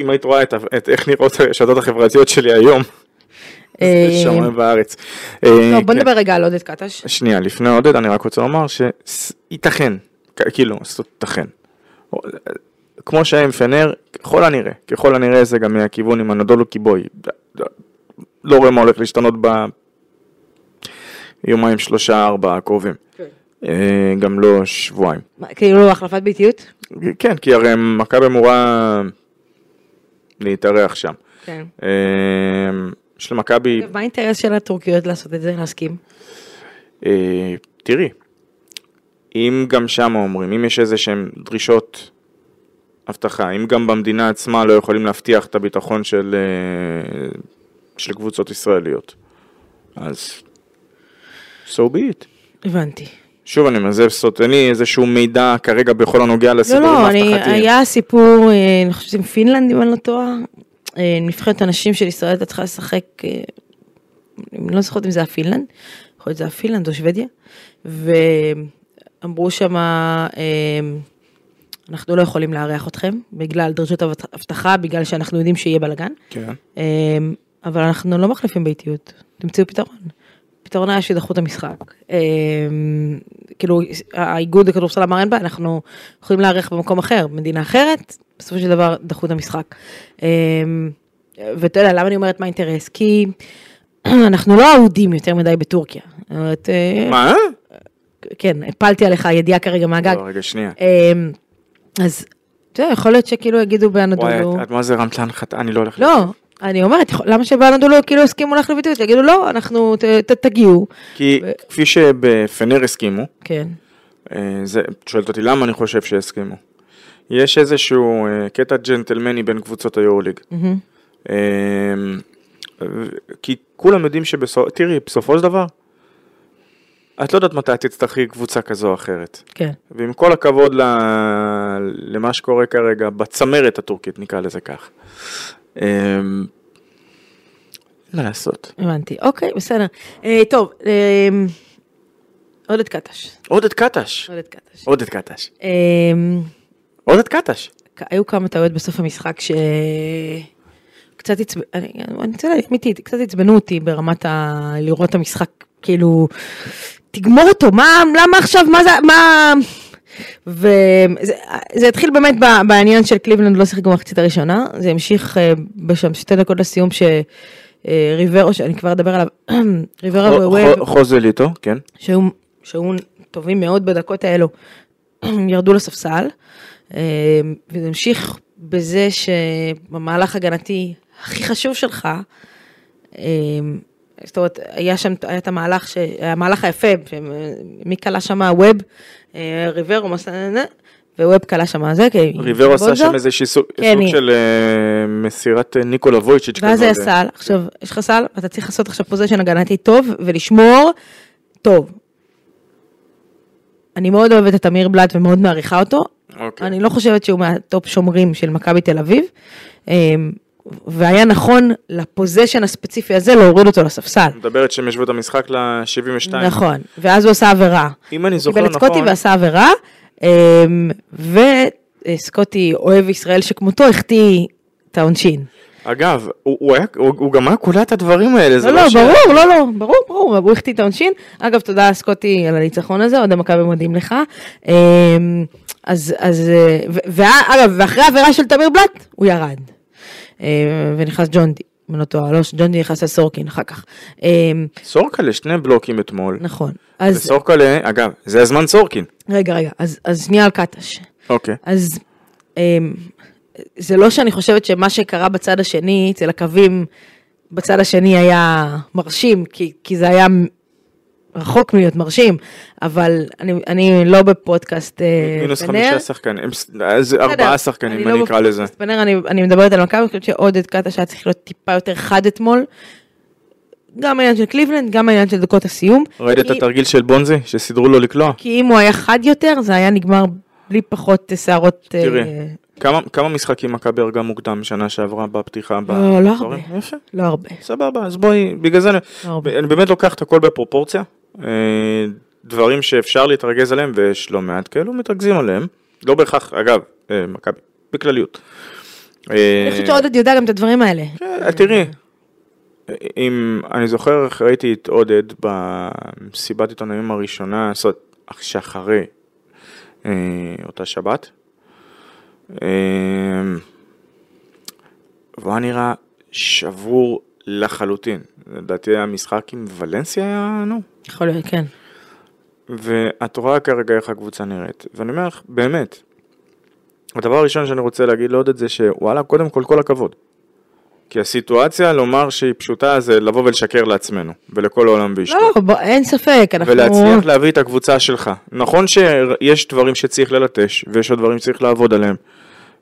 אם היית- רואה את ה- את איך נראות הרשתות החברתיות שלי היום, אה, זה שמיים בארץ. טוב, בוא נדבר רגע על עודד קטש. שנייה, לפני עודד, אני רק רוצה לומר שייתכן, כאילו, ייתכן. כמו שהיה עם פנר, ככל הנראה, ככל הנראה זה גם מהכיוון עם הנדולו קיבוי. לא רואה מה הולך להשתנות ביומיים, שלושה, ארבעה הקרובים. אה, גם לא שבועיים. כאילו החלפת ביתיות? כן, כי הרי מכבי אמורה להתארח שם. כן. יש למכבי מה האינטרס של הטורקיות לעשות את זה, להסכים? אה, תראי, אם גם שם אומרים, אם יש איזה שהן דרישות אבטחה, אם גם במדינה עצמה לא יכולים להבטיח את הביטחון של, אה, של קבוצות ישראליות, אז so be it. הבנתי. שוב אני אומר, זה בסוד, אין לי איזשהו מידע כרגע בכל הנוגע לא, לסיפורים לא, אני, האבטחתיים. היה סיפור, אה, אני חושבת עם פינלנד, אם אני לא טועה, נבחרת הנשים של ישראל הייתה צריכה לשחק, אה, אני לא זוכרת אם זה היה פינלנד, יכול להיות שזה היה פינלנד או שוודיה, ואמרו שם, אנחנו לא יכולים לארח אתכם, בגלל דרישות אבט- אבטחה, בגלל שאנחנו יודעים שיהיה בלאגן, כן. אה, אבל אנחנו לא מחליפים ביתיות, תמצאו פתרון. הפתרון היה שידחו את המשחק. אה, כאילו, האיגוד לכדורסל אמר אין בעיה, אנחנו יכולים לארח במקום אחר, במדינה אחרת, בסופו של דבר דחו את המשחק. אה, ואתה יודע, למה אני אומרת מה האינטרס? כי אנחנו לא אהודים יותר מדי בטורקיה. אה, מה? כן, הפלתי עליך ידיעה כרגע מהגג. לא, רגע, שנייה. אמ, אז, אתה יודע, יכול להיות שכאילו יגידו באנדולו, וואי, את מה זה הרמת להנחתה? אני לא הולך... לא, אני אומרת, למה שבאנדולו כאילו הסכימו לך לביטוי? יגידו לא, אנחנו, תגיעו. כי כפי שבפנר הסכימו, כן, אה, זה, את שואלת אותי למה אני חושב שהסכימו. יש איזשהו אה, קטע ג'נטלמני בין קבוצות היורוליג. מהמם. אה, ו- כי כולם יודעים שבסופו, תראי, בסופו של דבר, את לא יודעת מתי תצטרכי קבוצה כזו או אחרת. כן. ועם כל הכבוד ל... למה שקורה כרגע בצמרת הטורקית, נקרא לזה כך. אה, מה לעשות? הבנתי, אוקיי, בסדר. אה, טוב, אה, עודד קטש. עודד קטש. עודד קטש. עודד קטש. אה, עודד קטש. היו כמה טעויות בסוף המשחק ש... קצת עצבנו, אני רוצה להגיד אמיתית, קצת עצבנו אותי ברמת ה... לראות את המשחק, כאילו, תגמור אותו, מה, למה עכשיו, מה זה, מה... וזה זה התחיל באמת בעניין של קליבלנד לא שיחק במחצית הראשונה, זה המשיך אה, בשם שתי דקות לסיום שריברו, שאני כבר אדבר עליו, ריברו וווב, חוזל איתו, כן. שהיו, טובים מאוד בדקות האלו, ירדו לספסל, אה, וזה המשיך בזה שבמהלך הגנתי הכי חשוב שלך, אה, זאת אומרת, היה שם, היה את המהלך, ש- המהלך היפה, מי כלה שם ווב, אה, ריברו, מסע- וווב כלה שם זה, כי... ריברו עשה. שם סוג כן, סוג של אה, מסירת אה, ניקולה וויצ'יץ' ואז היה. סל, עכשיו, יש לך סל, אתה צריך לעשות עכשיו פוזיישן הגנתי טוב, ולשמור טוב. אני מאוד אוהבת את אמיר בלאט ומאוד מעריכה אותו. אוקיי. אני לא חושבת שהוא מהטופ שומרים של מכבי תל אביב. אמ, והיה נכון לפוזיישן הספציפי הזה להוריד אותו לספסל. מדברת שהם ישבו את המשחק ל-72. נכון, ואז הוא עשה עבירה. אם אני זוכר קיבל את סקוטי נכון, ועשה עבירה, אמ, וסקוטי אוהב ישראל שכמותו החטיא את העונשין. אגב, הוא- הוא היה- הוא הוא גם היה קולע את הדברים האלה, זה לא, לא, ש- ברור, לא, לא, ברור, ברור, הוא החטיא את העונשין. אגב, תודה סקוטי על הניצחון הזה, אוהדי מכבי מודים לך. אז, אז, אה, ואגב, ואחרי העבירה של תמיר בלאט, הוא ירד. אמ, ונכנס ג'ונדי, אם לא טועה, לא, ג'ונדי נכנס לסורקין אחר כך. אמ, סורקלה שני בלוקים אתמול. נכון. אז, וסורקלה, אגב, זה הזמן סורקין. רגע, רגע, אז, אז שנייה על קטש. אוקיי. אז זה לא שאני חושבת שמה שקרה בצד השני, אצל הקווים בצד השני היה מרשים, כי, כי זה היה רחוק מלהיות מרשים, אבל אני, אני לא בפודקאסט אה, מינוס פנר. חמישה שחקנים, אז ארבעה בסדר, שחקנים, לא אני אקרא לזה. בפודקאסט פנר, אני, אני מדברת על מכבי, אני חושבת שעודד קטש היה צריך להיות טיפה יותר חד אתמול. גם העניין של קליבלנד, גם העניין של דקות הסיום. ראית את כי- התרגיל של בונזי, שסידרו לו לקלוע? כי אם הוא היה חד יותר, זה היה נגמר בלי פחות אה, שערות. אה, תראי, כמה- כמה משחקים מכבי הרגה מוקדם שנה שעברה בפתיחה? לא, לא? הרבה. יפה. לא הרבה. סבבה, אז בואי, בגלל זה אני, לא הרבה. אני באמת לוקח את הכל בפרופורציה. אה, דברים שאפשר להתרגז עליהם, ויש לא מעט כאלו, מתרכזים עליהם. לא בהכרח, אגב, אה, מכבי, בכלליות. אה, אני חושבת שעודד יודע גם את הדברים האלה. כן, תראי, אם אני זוכר איך ראיתי את עודד במסיבת עיתונאים הראשונה, זאת אומרת, שאחרי אותה שבת, והוא היה נראה שבור לחלוטין. לדעתי המשחק עם ולנסיה היה, נו. יכול להיות, כן. ואת רואה כרגע איך הקבוצה נראית, ואני אומר לך, באמת, הדבר הראשון שאני רוצה להגיד לעודד זה שוואלה, קודם כל כל הכבוד. כי הסיטואציה לומר שהיא פשוטה זה לבוא ולשקר לעצמנו, ולכל העולם ואשתו. לא, לא, בוא, אין ספק, אנחנו... ולהצליח להביא את הקבוצה שלך. נכון שיש דברים שצריך ללטש, ויש עוד דברים שצריך לעבוד עליהם.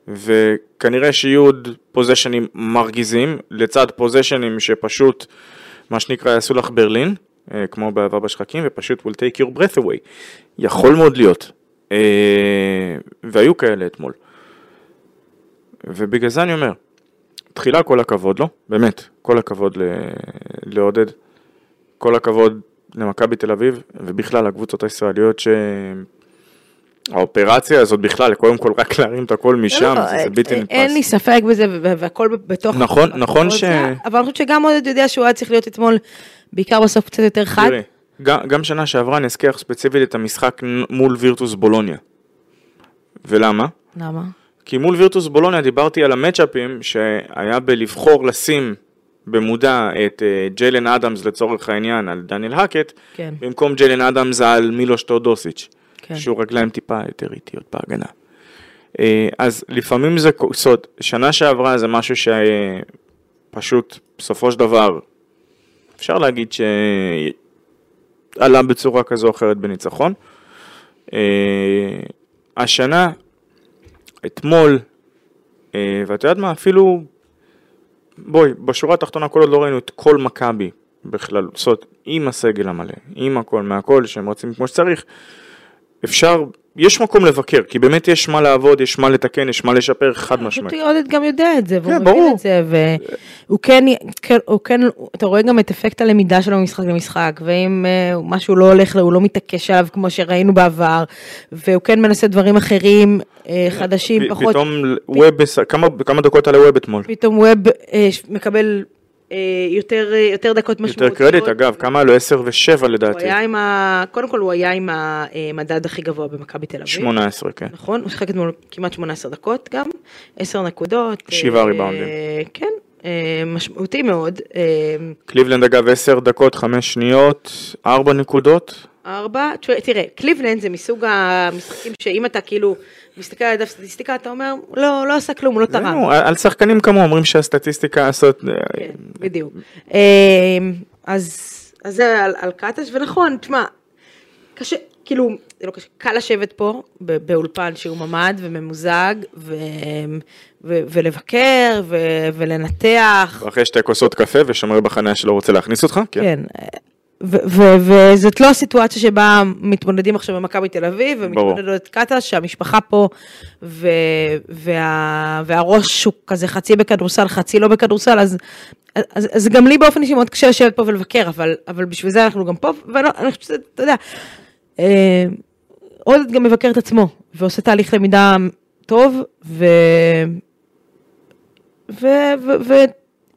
וכנראה שיהיו עוד פוזיישנים מרגיזים, לצד פוזיישנים שפשוט, מה שנקרא, יעשו לך ברלין, אה, כמו בעבר בשחקים, ופשוט will take your breath away. יכול מאוד להיות. אה, והיו כאלה אתמול. ובגלל זה אני אומר, תחילה כל הכבוד לו, באמת, כל הכבוד ל- לעודד, כל הכבוד למכבי תל אביב, ובכלל לקבוצות הישראליות שהאופרציה הזאת בכלל, קודם כל רק להרים את הכל משם, לא, זה, זה בלתי נתפס. אין לי ספק בזה, והכל בתוך... נכון, נכון ש- אבל אני חושבת שגם עודד יודע שהוא היה צריך להיות אתמול, בעיקר בסוף קצת יותר חד. תראי, גם, גם שנה שעברה אני אזכיר ספציפית את המשחק מול וירטוס בולוניה. ולמה? למה? כי מול וירטוס בולוניה דיברתי על המצ'אפים שהיה בלבחור לשים במודע את אה, ג'יילן אדמס לצורך העניין על דניאל האקט, כן. במקום ג'יילן אדמס על מילוש טאודוסיץ', כן. שהוא רגליים טיפה יותר איטיות בהגנה. אה, אז לפעמים זה, אומרת, שנה שעברה זה משהו שפשוט בסופו של דבר, אפשר להגיד שעלה בצורה כזו או אחרת בניצחון. אה, השנה, אתמול, אה, ואת יודעת מה, אפילו, בואי, בשורה התחתונה כל עוד לא ראינו את כל מכבי בכלל, זאת אומרת, עם הסגל המלא, עם הכל, מהכל, שהם רצים כמו שצריך, אפשר, יש מקום לבקר, כי באמת יש מה לעבוד, יש מה לתקן, יש מה לשפר, חד משמעית. פשוט עודד גם יודע את זה, והוא כן, מבין ברור. את זה, והוא כן, כן, הוא כן, אתה רואה גם את אפקט הלמידה שלו ממשחק למשחק, ואם אה, משהו לא הולך לו, הוא לא מתעקש עליו כמו שראינו בעבר, והוא כן מנסה דברים אחרים, אה, חדשים, פ- פחות, פתאום ווב, כמה, כמה דקות על הווב אתמול. פתאום ווב אה, מקבל אה, יותר, אה, יותר דקות משמעותיות. יותר קרדיט, אגב, כמה עלו 10 ו-7 הוא לדעתי. היה עם ה... קודם כל הוא היה עם המדד הכי גבוה במכבי תל אביב. 18, כן. נכון, הוא שיחק אתמול כמעט 18 דקות גם, 10 נקודות. שבעה אה, ריבאונדים. כן, אה, משמעותי מאוד. אה, קליבלנד אגב 10 דקות, 5 שניות, 4 נקודות. ארבע, תראה, קליבלנד זה מסוג המשחקים שאם אתה כאילו מסתכל על הדף סטטיסטיקה, אתה אומר, לא, לא עשה כלום, הוא לא תרם. זהו, על שחקנים כמוהו אומרים שהסטטיסטיקה לעשות... כן, בדיוק. אה, אז אז זה על, קטש, ונכון, תשמע, קשה, כאילו, זה לא קשה, קל לשבת פה באולפן שהוא ממ"ד וממוזג, ו, ו, ולבקר ו, ולנתח, אחרי שתי כוסות קפה ושומר בחניה שלא רוצה להכניס אותך, כן. כן. ו- ו- וזאת לא הסיטואציה שבה מתמודדים עכשיו במכבי תל אביב. ומתמודדות קטש, שהמשפחה פה, ו- וה- והראש הוא כזה חצי בכדורסל, חצי לא בכדורסל, אז, אז, אז גם לי באופן אישי מאוד קשה לשבת פה ולבקר, אבל, אבל בשביל זה אנחנו גם פה, ואני חושבת שזה, אתה יודע, אה, עודד גם מבקר את עצמו, ועושה תהליך למידה טוב, ו... ו- ו-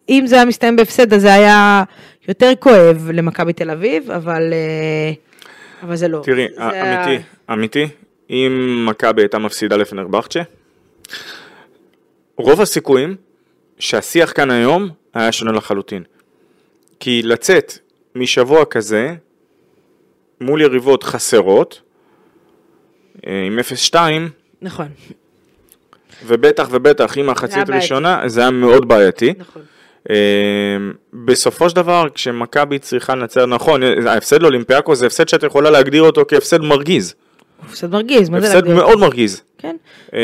ואם זה היה מסתיים בהפסד, אז זה היה יותר כואב למכבי תל אביב, אבל, אה, אבל זה לא. תראי, זה היה- אמיתי, אמיתי, אם מכבי הייתה מפסידה לפנרבכצ'ה, רוב הסיכויים שהשיח כאן היום היה שונה לחלוטין. כי לצאת משבוע כזה מול יריבות חסרות, אה, עם 0-2, נכון, ובטח ובטח עם זה מחצית היה בעייתי. ראשונה, זה היה מאוד בעייתי. נכון. אה, בסופו של דבר, כשמכבי צריכה לנצח, נכון, ההפסד לאולימפיאקו זה הפסד שאת יכולה להגדיר אותו כהפסד מרגיז. הפסד מרגיז, מה זה הפסד להגדיר? מאוד מרגיז. כן. אה,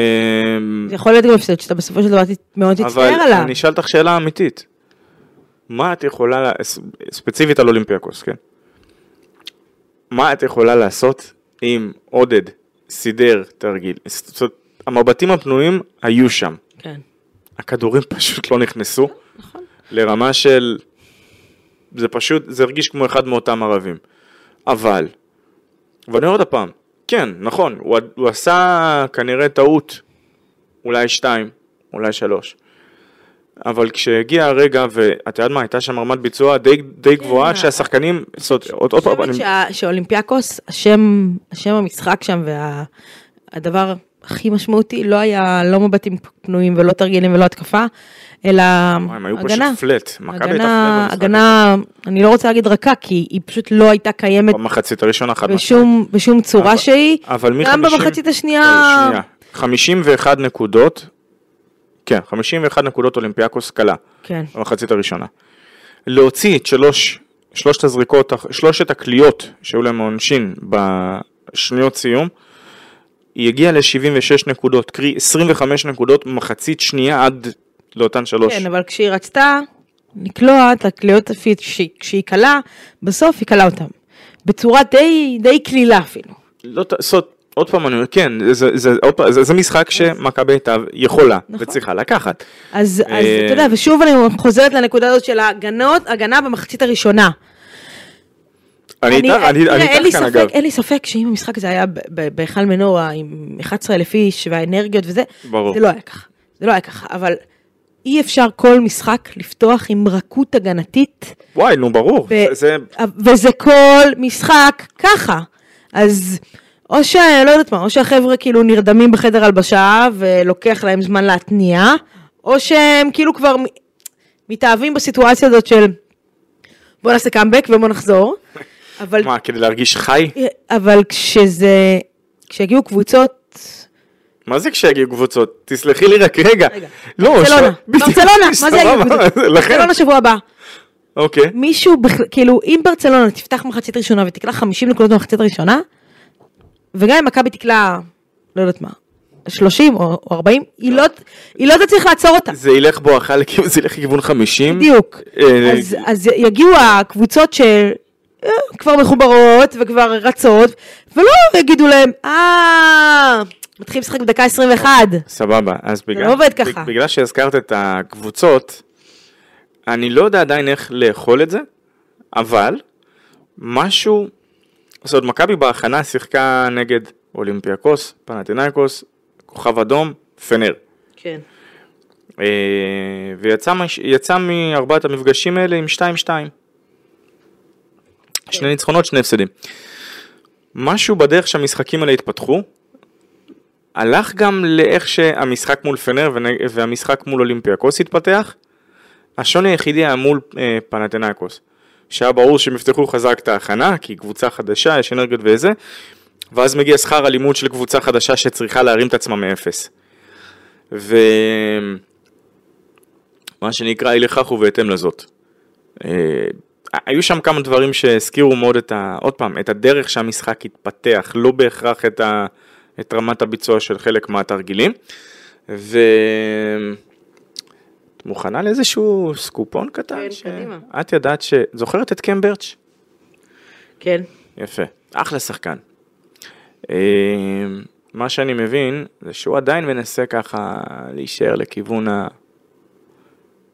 זה יכול להיות גם הפסד שאתה בסופו של דבר מאוד אבל תצטער עליו. אני אשאל אותך שאלה אמיתית. מה את יכולה, ספציפית על אולימפיאקוס, כן? מה את יכולה לעשות אם עודד סידר תרגיל? זאת אומרת, המבטים הפנויים היו שם. כן, הכדורים פשוט לא נכנסו. לרמה של... זה פשוט, זה הרגיש כמו אחד מאותם ערבים. אבל, ואני אומר עוד פעם, כן, נכון, הוא, הוא עשה כנראה טעות, אולי שתיים, אולי שלוש. אבל כשהגיע הרגע, ואת יודעת מה, הייתה שם רמת ביצוע די, די גבוהה, כן. שהשחקנים, עוד, עוד אני חושבת שאולימפיאקוס, השם, השם המשחק שם והדבר הכי משמעותי לא היה לא מבטים פנויים ולא תרגילים ולא התקפה, אלא וואי, הם היו הגנה. פשוט פלט. מכבי הייתה הגנה, פלט הגנה, אני לא רוצה להגיד רכה, כי היא פשוט לא הייתה קיימת במחצית הראשונה חד משמעית. בשום, צורה אבל- שהיא. אבל מ- גם 50 במחצית השנייה, שנייה. 51 נקודות, כן, 51 נקודות אולימפיאקוס קלה, כן, במחצית הראשונה. להוציא את שלוש, שלושת הזריקות, שלושת הקליעות שהיו להם העונשין בשניות סיום, היא הגיעה ל-76 נקודות, קרי 25 נקודות מחצית שנייה עד לאותן שלוש. כן, אבל כשהיא רצתה לקלוע את הקליעות כשהיא קלה, בסוף היא קלה אותם. בצורה די, די קלילה אפילו. לא, זאת, עוד פעם אני אומר, כן, זה, זה, עוד פעם, זה, זה משחק שמכבי הייתה יכולה נכון. וצריכה לקחת. אז, אז אה, אתה יודע, ושוב אני חוזרת לנקודה הזאת של ההגנות, הגנה במחצית הראשונה. אני איתך, אני איתך כאן ספק- אגב. אין לי ספק שאם המשחק הזה היה בהיכל מנורה עם 11,000 איש והאנרגיות וזה, ברור. זה לא היה ככה. זה לא היה ככה, אבל אי אפשר כל משחק לפתוח עם רכות הגנתית, וואי, נו ברור, ו- זה, זה וזה כל משחק ככה. אז או ש... לא יודעת מה, או שהחבר'ה כאילו נרדמים בחדר הלבשה ולוקח להם זמן להתניע, או שהם כאילו כבר... מתאהבים בסיטואציה הזאת של בוא נעשה קאמבק ובוא נחזור, אבל, מה, כדי להרגיש חי? אבל כשזה, כשיגיעו קבוצות, מה זה כשיגיעו קבוצות? תסלחי לי רק רגע. רגע. לא, ברצלונה, ש- ברצלונה, מה זה יגיעו קבוצות? ברצלונה שבוע הבא. אוקיי. מישהו, כאילו, אם ברצלונה תפתח מחצית ראשונה ותקלע 50 נקודות במחצית הראשונה, וגם אם מכבי תקלע, לא יודעת מה, 30 או או 40, היא לא, היא לא תצליח לעצור אותה. זה ילך בואכה זה ילך לכיוון 50. בדיוק. אה, אז, אז יגיעו הקבוצות שכבר מחוברות וכבר רצות, ולא יגידו להם, אה, מתחילים לשחק בדקה 21. סבבה, אז בגלל, לא עובד ככה. בגלל שהזכרת את הקבוצות, אני לא יודע עדיין איך לאכול את זה, אבל משהו, זאת אומרת, מכבי בהכנה שיחקה נגד אולימפיאקוס, פנטינאיקוס, כוכב אדום, פנר. כן. אה, ויצא מארבעת המפגשים האלה עם 2-2. שני ניצחונות, שני הפסדים. משהו בדרך שהמשחקים האלה התפתחו, הלך גם לאיך שהמשחק מול פנר והמשחק מול אולימפיאקוס התפתח. השוני היחידי היה מול אה, פנתנאיקוס, שהיה ברור שהם יפתחו חזק את ההכנה, כי קבוצה חדשה, יש אנרגיות וזה, ואז מגיע שכר הלימוד של קבוצה חדשה שצריכה להרים את עצמה מאפס. ומה שנקרא אי לכך ובהתאם לזאת. היו שם כמה דברים שהזכירו מאוד את ה... עוד פעם, את הדרך שהמשחק התפתח, לא בהכרח את, ה... את רמת הביצוע של חלק מהתרגילים. ו... את מוכנה לאיזשהו סקופון קטן? כן, קדימה. את ידעת ש... זוכרת את קם ברץ'? כן. יפה, אחלה שחקן. אה, מה שאני מבין זה שהוא עדיין מנסה ככה להישאר לכיוון ה...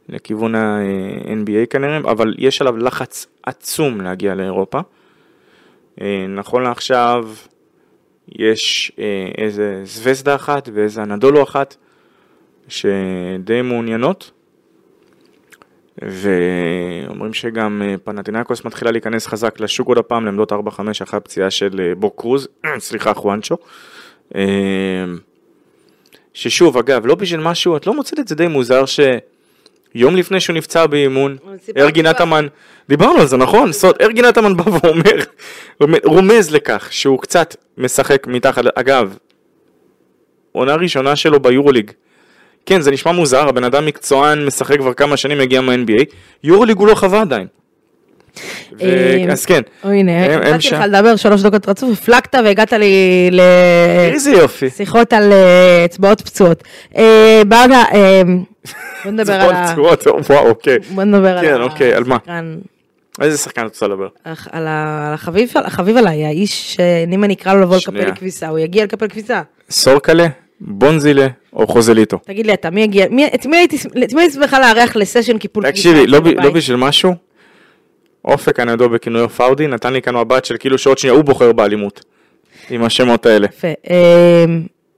לכיוון ה-NBA כנראה, אבל יש עליו לחץ עצום להגיע לאירופה. אה, נכון לעכשיו יש אה, איזה זווסדה אחת ואיזה אנדולו אחת שדי מעוניינות. ואומרים שגם אה, פנטינקוס מתחילה להיכנס חזק לשוק עוד הפעם לעמדות 4-5 אחרי הפציעה של בוק קרוז, סליחה חואנצ'ו. ששוב אגב לא בשביל משהו את לא מוצאת את זה די מוזר שיום לפני שהוא נפצע באימון ארגי. נתמן דיברנו על זה נכון אומרת, ארגי נתמן בא ואומר רומז לכך שהוא קצת משחק מתחת אגב עונה ראשונה שלו ביורוליג כן, זה נשמע מוזר, הבן אדם מקצוען, משחק כבר כמה שנים, מגיע מה-NBA, יורוליג הוא לא חווה עדיין. אה, אז כן, הנה, נתתי. לך לדבר שלוש דקות רצוף, הפלגת והגעת לי איזה יופי. לשיחות על אה, אצבעות פצועות. אה, ברגע, אה, בוא נדבר על ה... צבועות, וואו, אוקיי. בוא נדבר על כן, ה- אוקיי, על מה? איזה שחקן את רוצה לדבר? על החביב עליי, האיש שאם אני אקרא לו לבוא לקפל כביסה, הוא יגיע לקפל כביסה. סורקלה, בונזילה או חוזליטו? תגיד לי אתה, מי יגיע, את מי הייתי שמחה לארח לסשן קיפול כביסה? תקשיבי, לא? לא בשביל משהו, אופק הנדו בכינויו פאודי נתן לי כאן מבט של כאילו שעוד שנייה הוא בוחר באלימות. עם השמות האלה. יפה. אה,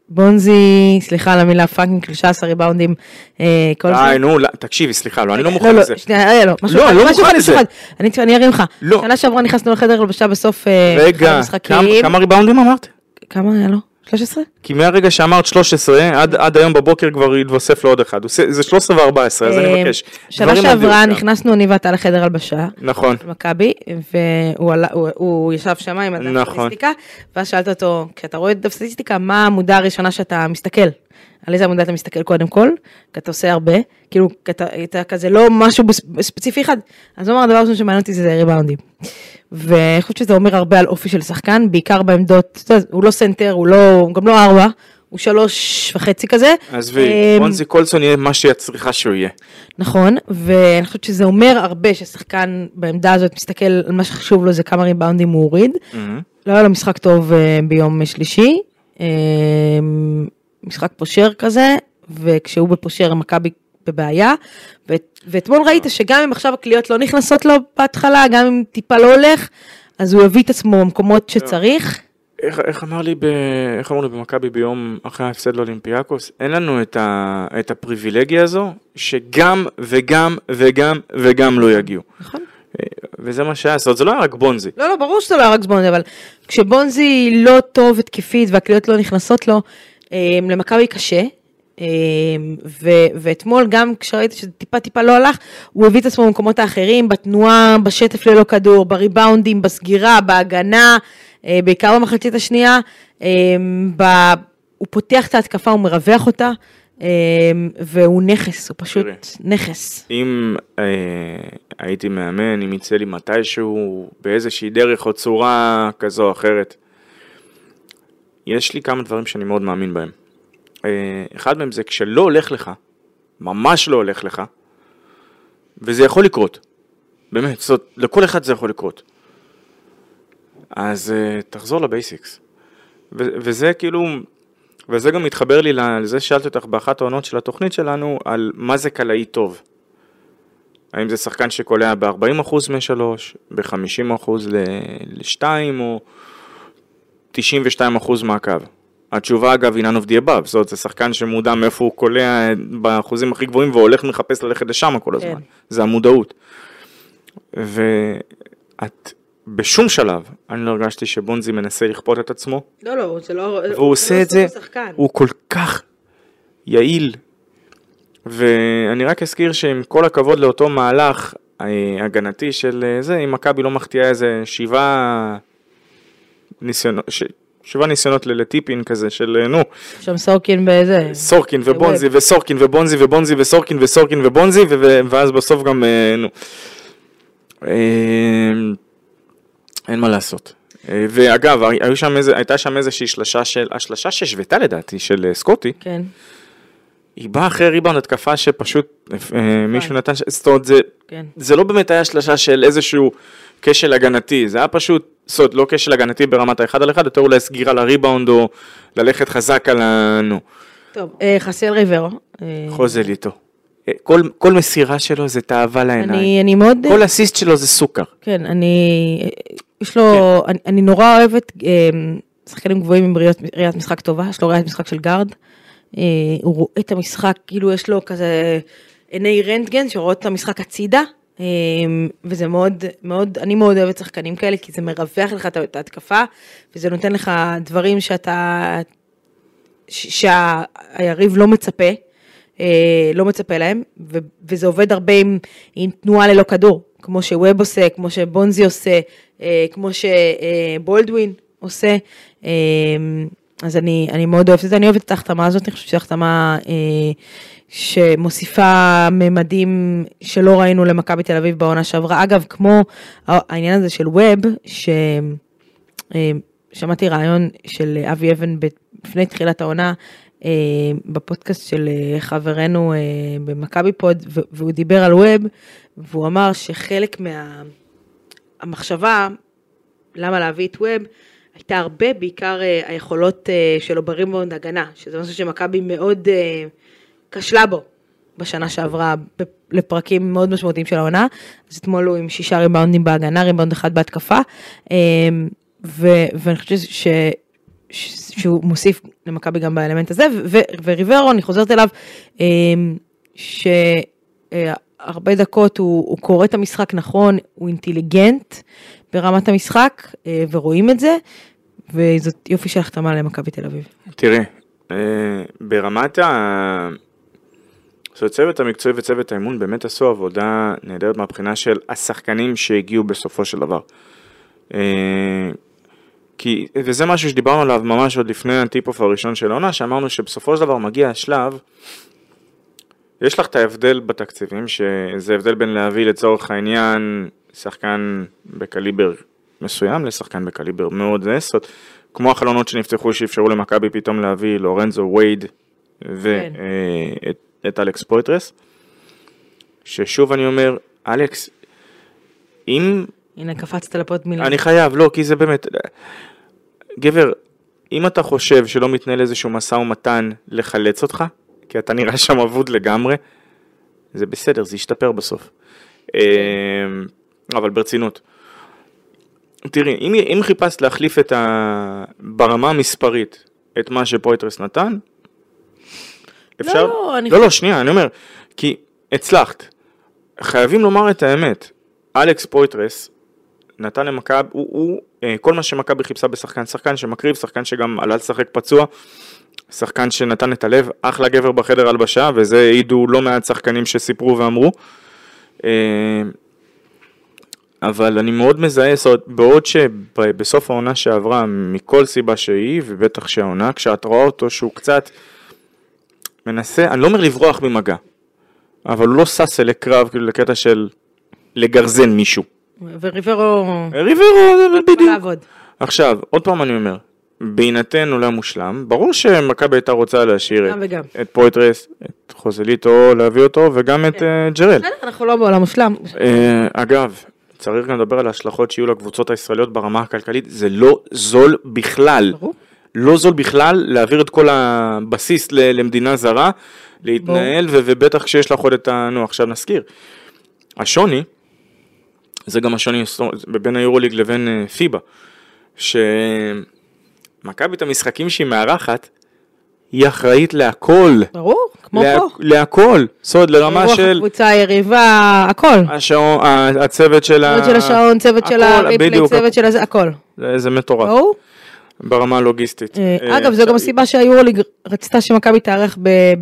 בונזי, סליחה על המילה פאקינג, 13 ריבאונדים, אה, כל זה. די, נו, לא, תקשיבי, סליחה, לא, אני לא רגע, מוכן לזה. שנייה, רגע, לא, משהו לא, אחד, אני לא משהו אחד, משהו לזה. אחד. אני ארים לך. לא. שנה שעברה נכנסנו לחדר הלבשה בסוף אה, רגע, המשחקים. כמה- כמה ריבאונדים אמרת? כמה היה לו? 13? כי מהרגע שאמרת 13, עד, עד היום בבוקר כבר התווסף לו עוד אחד. זה 13 ו-14, אז אני אה, מבקש. שנה שעברה. נכנסנו אני ואתה לחדר הלבשה. נכון. מכבי, והוא עלה- הוא- הוא ישב שם עם הדף נכון. סטטיסטיקה, ואז שאלת אותו, כשאתה רואה את דף סטטיסטיקה, מה העמודה הראשונה שאתה מסתכל? על איזה עמודה אתה מסתכל קודם כל? כי אתה עושה הרבה, כאילו, אתה, כזה לא משהו ספציפי אחד, אז הוא אמר, הדבר הראשון שמעניין אותי זה ריבאונדים. ואני חושבת שזה אומר הרבה על אופי של שחקן, בעיקר בעמדות, אתה יודע, הוא לא סנטר, הוא לא, הוא גם לא ארבע, הוא שלוש וחצי כזה. עזבי, אמ, בונזי קולסון יהיה מה שהיא צריכה שהוא יהיה. נכון, ואני חושבת שזה אומר הרבה ששחקן בעמדה הזאת מסתכל על מה שחשוב לו זה כמה ריבאונדים הוא הוריד. לא היה לו משחק טוב אה, ביום שלישי, אה, משחק פושר כזה, וכשהוא בפושר מכבי בבעיה, ו- ואתמול ראית שגם אם עכשיו הקליעות לא נכנסות לו בהתחלה, גם אם טיפה לא הולך, אז הוא יביא את עצמו במקומות שצריך. איך, איך אמר לי, ב, איך אמרו לי במכבי ביום אחרי ההפסד לאולימפיאקוס? אין לנו את, ה, את הפריבילגיה הזו, שגם וגם וגם וגם לא יגיעו. נכון. אה, וזה מה שהיה, זאת אומרת, זה לא היה רק בונזי. לא, לא, ברור שזה לא היה רק בונזי, אבל כשבונזי לא טוב התקפית והקליעות לא נכנסות לו, אה, למכבי קשה, ו- ואתמול גם כשראיתי שזה טיפה טיפה לא הלך, הוא הביא את עצמו במקומות האחרים, בתנועה, בשטף ללא כדור, בריבאונדים, בסגירה, בהגנה, אה, בעיקר במחצית השנייה. אה, ב- הוא פותח את ההתקפה, הוא מרווח אותה, אה, והוא נכס, הוא פשוט תראי. נכס. אם אה, הייתי מאמן, אם יצא לי מתישהו, באיזושהי דרך או צורה כזו או אחרת, יש לי כמה דברים שאני מאוד מאמין בהם. אה, אחד מהם זה כשלא הולך לך, ממש לא הולך לך, וזה יכול לקרות. באמת, זאת, לכל אחד זה יכול לקרות. אז uh, תחזור לבייסיקס. ו- וזה כאילו, וזה גם מתחבר לי לזה ששאלתי אותך באחת העונות של התוכנית שלנו, על מה זה קלעי טוב. האם זה שחקן שקולע ב-40% משלוש, ב-50% ל-2 או 92% מהקו? התשובה אגב היא none of the above, זאת אומרת זה שחקן שמודע מאיפה הוא קולע באחוזים הכי גבוהים והולך מחפש ללכת לשם כל הזמן, כן. זה המודעות. ואת בשום שלב, אני לא הרגשתי שבונזי מנסה לכפות את עצמו, לא, לא, זה לא... והוא עושה את זה, הוא כל כך יעיל. ואני רק אזכיר שעם כל הכבוד לאותו מהלך אה, הגנתי של אה, זה, אם מכבי לא מחטיאה איזה שבעה ניסיונות, ש... שבעה ניסיונות לטיפין כזה של אה, נו, שם סורקין באיזה... סורקין ובונזי וסורקין ובונזי ובונזי וסורקין וסורקין ובונזי ואז בסוף גם אה, נו. אה, אין מה לעשות. אה, ואגב, שם איזה, הייתה שם איזושהי שלשה של, השלשה שהשוותה לדעתי של סקוטי, כן. היא באה אחרי ריבאונד התקפה שפשוט מישהו נתן, זאת אומרת זה, כן. זה לא באמת היה שלשה של איזשהו כשל הגנתי, זה היה פשוט, זאת אומרת, לא כשל הגנתי ברמת האחד על אחד, יותר אולי סגירה לריבאונד או ללכת חזק על ה... נו. טוב, אה, חסיאל ריברו. אה, חוזל איתו. אה, כל, כל מסירה שלו זה תאווה לעיניים. אני, אני מאוד... כל אסיסט שלו זה סוכר. כן, אני... יש לו... אני, אני נורא אוהבת שחקנים גבוהים עם ראיית, ראיית משחק טובה, יש לו ראיית משחק של גארד. הוא רואה את המשחק, כאילו יש לו כזה עיני רנטגן שרואות את המשחק הצידה. אה, וזה מאוד, מאוד, אני מאוד אוהבת שחקנים כאלה, כי זה מרווח לך את ההתקפה, וזה נותן לך דברים שאתה, שהיריב לא מצפה, אה, לא מצפה להם, וזה עובד הרבה עם, עם תנועה ללא כדור, כמו שווב עושה, כמו שבונזי עושה, אה, כמו שבולדווין עושה. אה, אז אני, אני מאוד אוהבת את זה, אני אוהבת את ההחתמה הזאת, אני חושבת שזו החתמה אה, שמוסיפה ממדים שלא ראינו למכבי תל אביב בעונה שעברה. אגב, כמו העניין הזה של ווב, ש... אה, רעיון של אבי אבן לפני תחילת העונה אה, בפודקאסט של אה, חברנו במכבי פוד, והוא דיבר על ווב, והוא אמר שחלק מהמחשבה למה להביא את ווב, הייתה הרבה, בעיקר היכולות שלו בריבאונד הגנה, שזה משהו שמכבי מאוד אה, כשלה בו בשנה שעברה לפרקים מאוד משמעותיים של העונה. אז אתמול הוא עם שישה ריבאונדים בהגנה, ריבאונד אחד בהתקפה, אה, ו- ואני חושבת ש... שהוא מוסיף למכבי גם באלמנט הזה, וריברו, אני חוזרת אליו, אה, שהרבה דקות הוא, הוא קורא את המשחק נכון, הוא אינטליגנט ברמת המשחק, אה, ורואים את זה, וזאת יופי של החתמה למכבי תל אביב. תראה, אה, ברמת ה... אומרת, צוות המקצועי וצוות האימון באמת עשו עבודה נהדרת מהבחינה של השחקנים שהגיעו בסופו של דבר. אה, כי, וזה משהו שדיברנו עליו ממש עוד לפני ה tip-off הראשון של העונה, שאמרנו שבסופו של דבר מגיע השלב, יש לך את ההבדל בתקציבים, שזה הבדל בין להביא לצורך העניין שחקן בקליבר מסוים לשחקן בקליבר מאוד נסות, כמו החלונות שנפתחו שאפשרו למכבי פתאום להביא לורנזו וייד ואת כן. את אלכס פויטרס, ששוב אני אומר, אלכס, אם הנה, קפצת לפוד מילה. אני חייב, לא, כי זה באמת... גבר, אם אתה חושב שלא מתנהל איזשהו משא ומתן לחלץ אותך, כי אתה נראה שם אבוד לגמרי, זה בסדר, זה ישתפר בסוף. אמ, אבל ברצינות. תראי, אם, אם חיפשת להחליף את ה... ברמה המספרית את מה שפויטרס נתן, אפשר... לא, אני לא, לא, שנייה, אני אומר, כי הצלחת. חייבים לומר את האמת. אלכס פויטרס נתן למכבי, הוא, הוא אה, כל מה שמכבי חיפשה בשחקן, שחקן שמקריב, שחקן שגם עלה לשחק פצוע, שחקן שנתן את הלב, אחלה גבר בחדר הלבשה, וזה העידו לא מעט שחקנים שסיפרו ואמרו. אה, אבל אני מאוד מזהה, זאת אומרת, בעוד שבסוף העונה שעברה, מכל סיבה שהיא, ובטח שהעונה, כשאת רואה אותו שהוא קצת מנסה, אני לא אומר לברוח ממגע, אבל הוא לא שש אלי קרב, כאילו לקטע של לגרזן מישהו. וריברו... ריברו, זה בדיוק. עכשיו, עוד פעם אני אומר, בהינתן עולם מושלם, ברור שמכבי הייתה רוצה להשאיר את. את פויטרס, את חוזליטו, להביא אותו, וגם את אה, ג'רל. בסדר, אנחנו לא בעולם מושלם. אה, אגב, צריך גם לדבר על ההשלכות שיהיו לקבוצות הישראליות ברמה הכלכלית, זה לא זול בכלל. ברור. לא זול בכלל להעביר את כל הבסיס למדינה זרה, להתנהל, ו- ובטח כשיש לך עוד את ה... נו, עכשיו נזכיר. השוני, זה גם השוני בין היורוליג לבין אה, פיבה, שמכבי את המשחקים שהיא מארחת, היא אחראית להכל. ברור, כמו לה- פה. להכל. זאת אומרת, לרמה רוח של... הקבוצה, היריבה, הכל. השעון, הצוות של ה... צוות של השעון, צוות של הכל, הריפלי, בדיוק, צוות של הזה, הכל. זה, זה מטורף, ברור. ברמה הלוגיסטית. אה, אה, אגב, זו עכשיו, גם הסיבה שהיורוליג רצתה שמכבי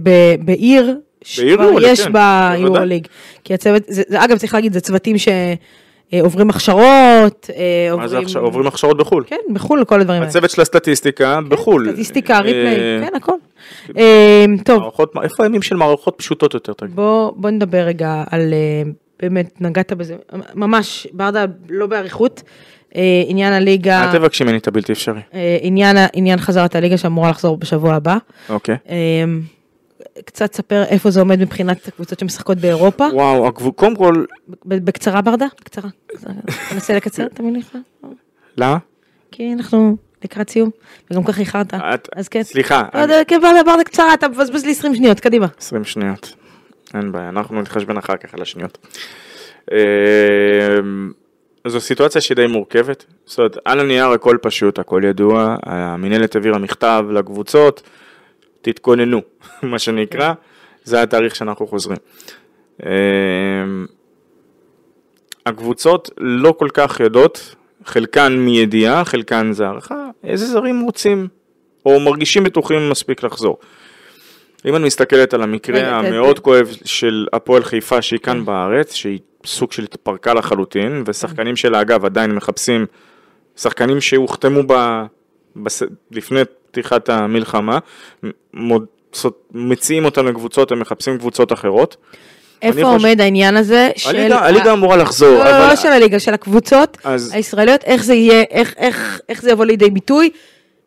ב- בעיר, שכבר יש כן, בה. יורוליג. כי הצוות, אגב, צריך להגיד, זה צוותים שעוברים הכשרות, אה, מה זה עוברים... עכשיו? עוברים הכשרות בחו"ל. כן, בחו"ל, כל הדברים האלה. הצוות של הסטטיסטיקה בחו"ל. סטטיסטיקה, אה, ריפלי, כן, הכל. אה, טוב, איפה הימים של מערכות פשוטות יותר? תגיד? בוא, נדבר רגע על, אה, באמת, נגעת בזה, ממש, ברדה, לא באריכות, אה, עניין הליגה, אל תבקשי ממני את הבלתי אפשרי. אה, עניין, עניין חזרת הליגה שאמורה לחזור בשבוע הבא. אוקיי. אה, קצת ספר איפה זה עומד מבחינת הקבוצות שמשחקות באירופה. וואו, הגבול- קודם כל, בקצרה ברדה, בקצרה. תנסה לקצר המילים שלך. למה? כי אנחנו לקראת סיום, וגם ככה איחרת. אז כן. סליחה, כן, ברדה, ברדה קצרה, אתה מבזבז לי 20 שניות, קדימה. 20 שניות. אין בעיה, אנחנו נתחשבן אחר כך על השניות. אה, זו סיטואציה שהיא די מורכבת. זאת אומרת, על הנייר הכל פשוט, הכל ידוע. המינהלת העבירה מכתב לקבוצות, תתכוננו, מה שנקרא. זה התאריך שאנחנו חוזרים. אה, הקבוצות לא כל כך יודעות, חלקן מידיעה, חלקן זה הערכה, איזה זרים רוצים או מרגישים בטוחים מספיק לחזור. אם את מסתכלת על המקרה המאוד כואב של הפועל חיפה שהיא כאן בארץ, שהיא סוג של התפרקה לחלוטין, ושחקנים שלה אגב עדיין מחפשים, שחקנים שהוחתמו ב... בס... לפני פתיחת המלחמה, מוד... מציעים אותם לקבוצות, הם מחפשים קבוצות אחרות. איפה חושב- עומד העניין הזה של... הליגה, הליגה אמורה לחזור, לא, לא, אבל... לא של הליגה, של הקבוצות אז- הישראליות, איך זה יהיה, איך- איך איך זה יבוא לידי ביטוי.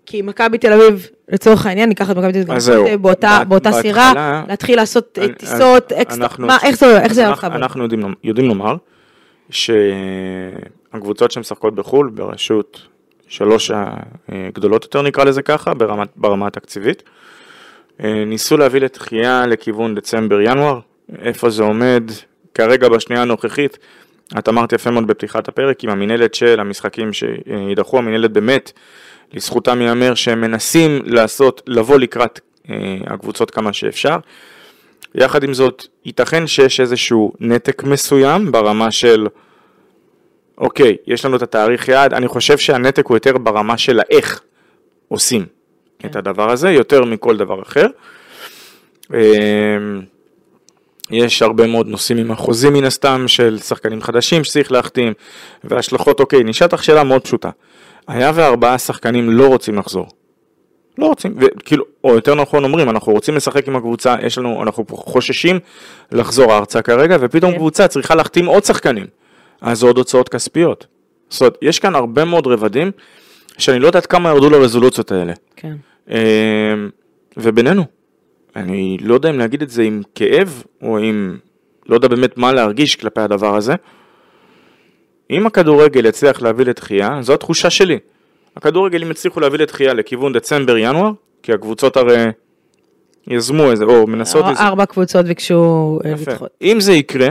כי מכבי תל אביב, לצורך העניין, ניקח את מכבי תל אביב. באותה בת- באותה בהתחלה- סירה, להתחיל לעשות אה, אני- טיסות, איך זה איך אז זה היה אנחנו- לך? אנחנו יודעים, לומר- יודעים לומר שהקבוצות שמשחקות בחו"ל בראשות שלוש הגדולות יותר נקרא לזה ככה ברמה, ברמה התקציבית אה, ניסו להביא לתחייה לכיוון דצמבר-ינואר איפה זה עומד כרגע בשנייה הנוכחית את אמרת יפה מאוד בפתיחת הפרק עם המינהלת של המשחקים שידחו המינהלת באמת לזכותם ייאמר שהם מנסים לעשות לבוא לקראת אה, הקבוצות כמה שאפשר יחד עם זאת, ייתכן שיש איזשהו נתק מסוים ברמה של, אוקיי, יש לנו את התאריך יעד, אני חושב שהנתק הוא יותר ברמה של האיך עושים את הדבר הזה, יותר מכל דבר אחר. אמ, יש הרבה מאוד נושאים עם החוזים מן הסתם של שחקנים חדשים שצריך להחתים, והשלכות, אוקיי, נשאלת לך שאלה מאוד פשוטה. היה וארבעה שחקנים לא רוצים לחזור. לא רוצים, וכאילו, או יותר נכון אומרים, אנחנו רוצים לשחק עם הקבוצה, יש לנו, אנחנו חוששים לחזור ארצה כרגע, ופתאום כן. קבוצה צריכה להחתים עוד שחקנים. אז זה עוד הוצאות כספיות. זאת אומרת, יש כאן הרבה מאוד רבדים, שאני לא יודעת כמה ירדו לרזולוציות האלה. כן. אמ, ובינינו, אני לא יודע אם להגיד את זה עם כאב, או עם, לא יודע באמת מה להרגיש כלפי הדבר הזה. אם הכדורגל יצליח להביא לתחייה, זו התחושה שלי. הכדורגל אם יצליחו להביא לתחייה לכיוון דצמבר-ינואר, כי הקבוצות הרי יזמו איזה, או מנסות איזה... ארבע קבוצות ביקשו אה. לדחות. אם זה יקרה,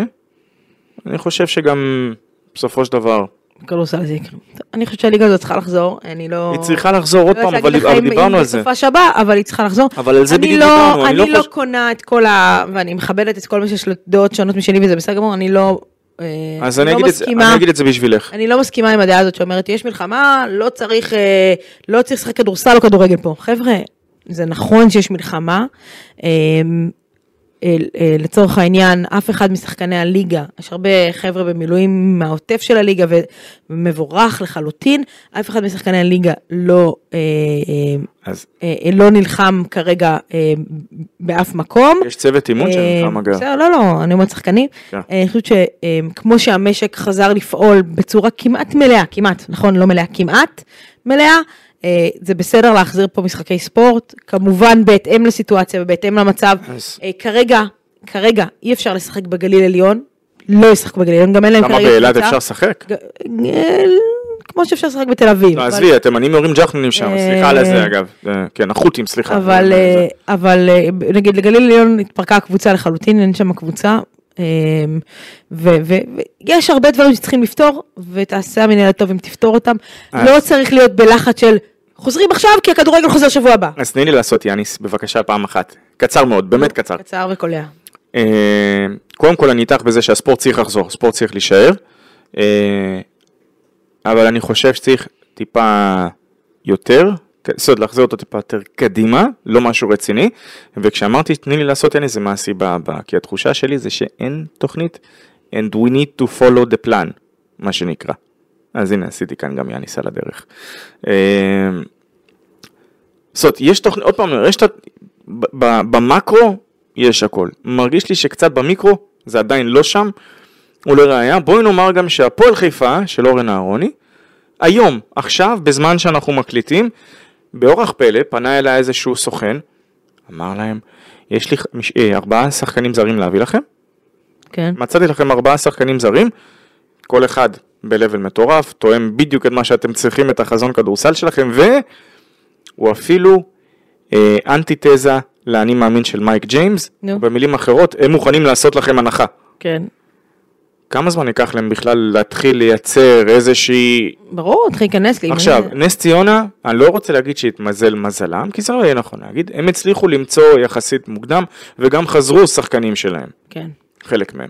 אני חושב שגם בסופו של דבר, כדורסל זה יקרה. אני חושבת שהליגה הזאת צריכה לחזור, אני לא... היא צריכה לחזור עוד לא פעם, אבל דיברנו על זה. בסופה שבה, אבל היא צריכה לחזור. אבל על זה בדיוק לא- דיברנו, אני אני לא לא. קונה את כל ה... ואני מכבדת את כל מי שיש לו דעות שונות משלי וזה בסדר גמור, אני לא... אה, אז אני לא אגיד את זה- מסכימה- אני אגיד את זה בשבילך. אני לא מסכימה עם הדעה הזאת שאומרת, יש מלחמה, לא צריך, אה, לא צריך לשחק כדורסל או כדורגל פה. חבר'ה, זה נכון שיש מלחמה. אה, אה, לצורך העניין, אף אחד משחקני הליגה, יש הרבה חבר'ה במילואים מהעוטף של הליגה ומבורך לחלוטין, אף אחד משחקני הליגה לא, אה, אז לא נלחם כרגע באף מקום. יש צוות אימון שנלחם אגב. בסדר, לא, לא, אני אומרת שחקנים. כן. אני חושבת שכמו שהמשק חזר לפעול בצורה כמעט מלאה, כמעט, נכון, לא מלאה, כמעט מלאה, אה, זה בסדר להחזיר פה משחקי ספורט, כמובן בהתאם לסיטואציה ובהתאם למצב. אז- אה, כרגע, כרגע אי אפשר לשחק בגליל עליון, לא ישחקו בגליל עליון, גם אין להם למה כרגע באילת קבוצה. אפשר לשחק? אה, כמו שאפשר לשחק בתל אביב. לא, עזבי, התימנים יורים ג'חנונים שם, אה, סליחה על זה אגב. אה, כן, החות'ים, סליחה. אבל, אה, אה, נגיד לגליל עליון התפרקה הקבוצה לחלוטין, אין שם קבוצה. אה, ויש הרבה דברים שצריכים לפתור, ותעשה המנהלת טוב אם תפתור אותם. לא צריך להיות בלחץ של חוזרים עכשיו כי הכדורגל חוזר שבוע הבא. אז תני לי לעשות יאניס, בבקשה, פעם אחת. קצר מאוד, באמת קצר. קצר וקולע. אה, קודם כל אני איתך בזה שהספורט צריך לחזור, הספורט צריך להישאר, אה, אבל אני חושב שצריך טיפה יותר, זאת אומרת להחזיר אותו טיפה יותר קדימה, לא משהו רציני, וכשאמרתי תני לי לעשות יאניס זה מה הסיבה הבאה, כי התחושה שלי זה שאין תוכנית, and we need to follow the plan, מה שנקרא. אז הנה עשיתי כאן גם יאניס על הדרך. אה, זאת יש תוכנית, עוד פעם, יש, ת- ב- ב- במקרו יש הכל. מרגיש לי שקצת במיקרו זה עדיין לא שם. ולראיה, בואי נאמר גם שהפועל חיפה של אורן אהרוני, היום, עכשיו, בזמן שאנחנו מקליטים, באורח פלא פנה אליי איזשהו סוכן, אמר להם, יש לי מש- אה, ארבעה שחקנים זרים להביא לכם, כן. מצאתי לכם ארבעה שחקנים זרים, כל אחד ב-level מטורף, תואם בדיוק את מה שאתם צריכים, את החזון כדורסל שלכם, והוא אפילו אה, אנטיתזה לאני מאמין של מייק ג'יימס, נו. במילים אחרות, הם מוכנים לעשות לכם הנחה. כן. כמה זמן ייקח להם בכלל להתחיל לייצר איזושהי... ברור, צריך להיכנס לי. עכשיו, נס ציונה, אני לא רוצה להגיד שהתמזל מזלם, כי זה לא יהיה נכון להגיד, הם הצליחו למצוא יחסית מוקדם, וגם חזרו שחקנים שלהם. כן. חלק מהם.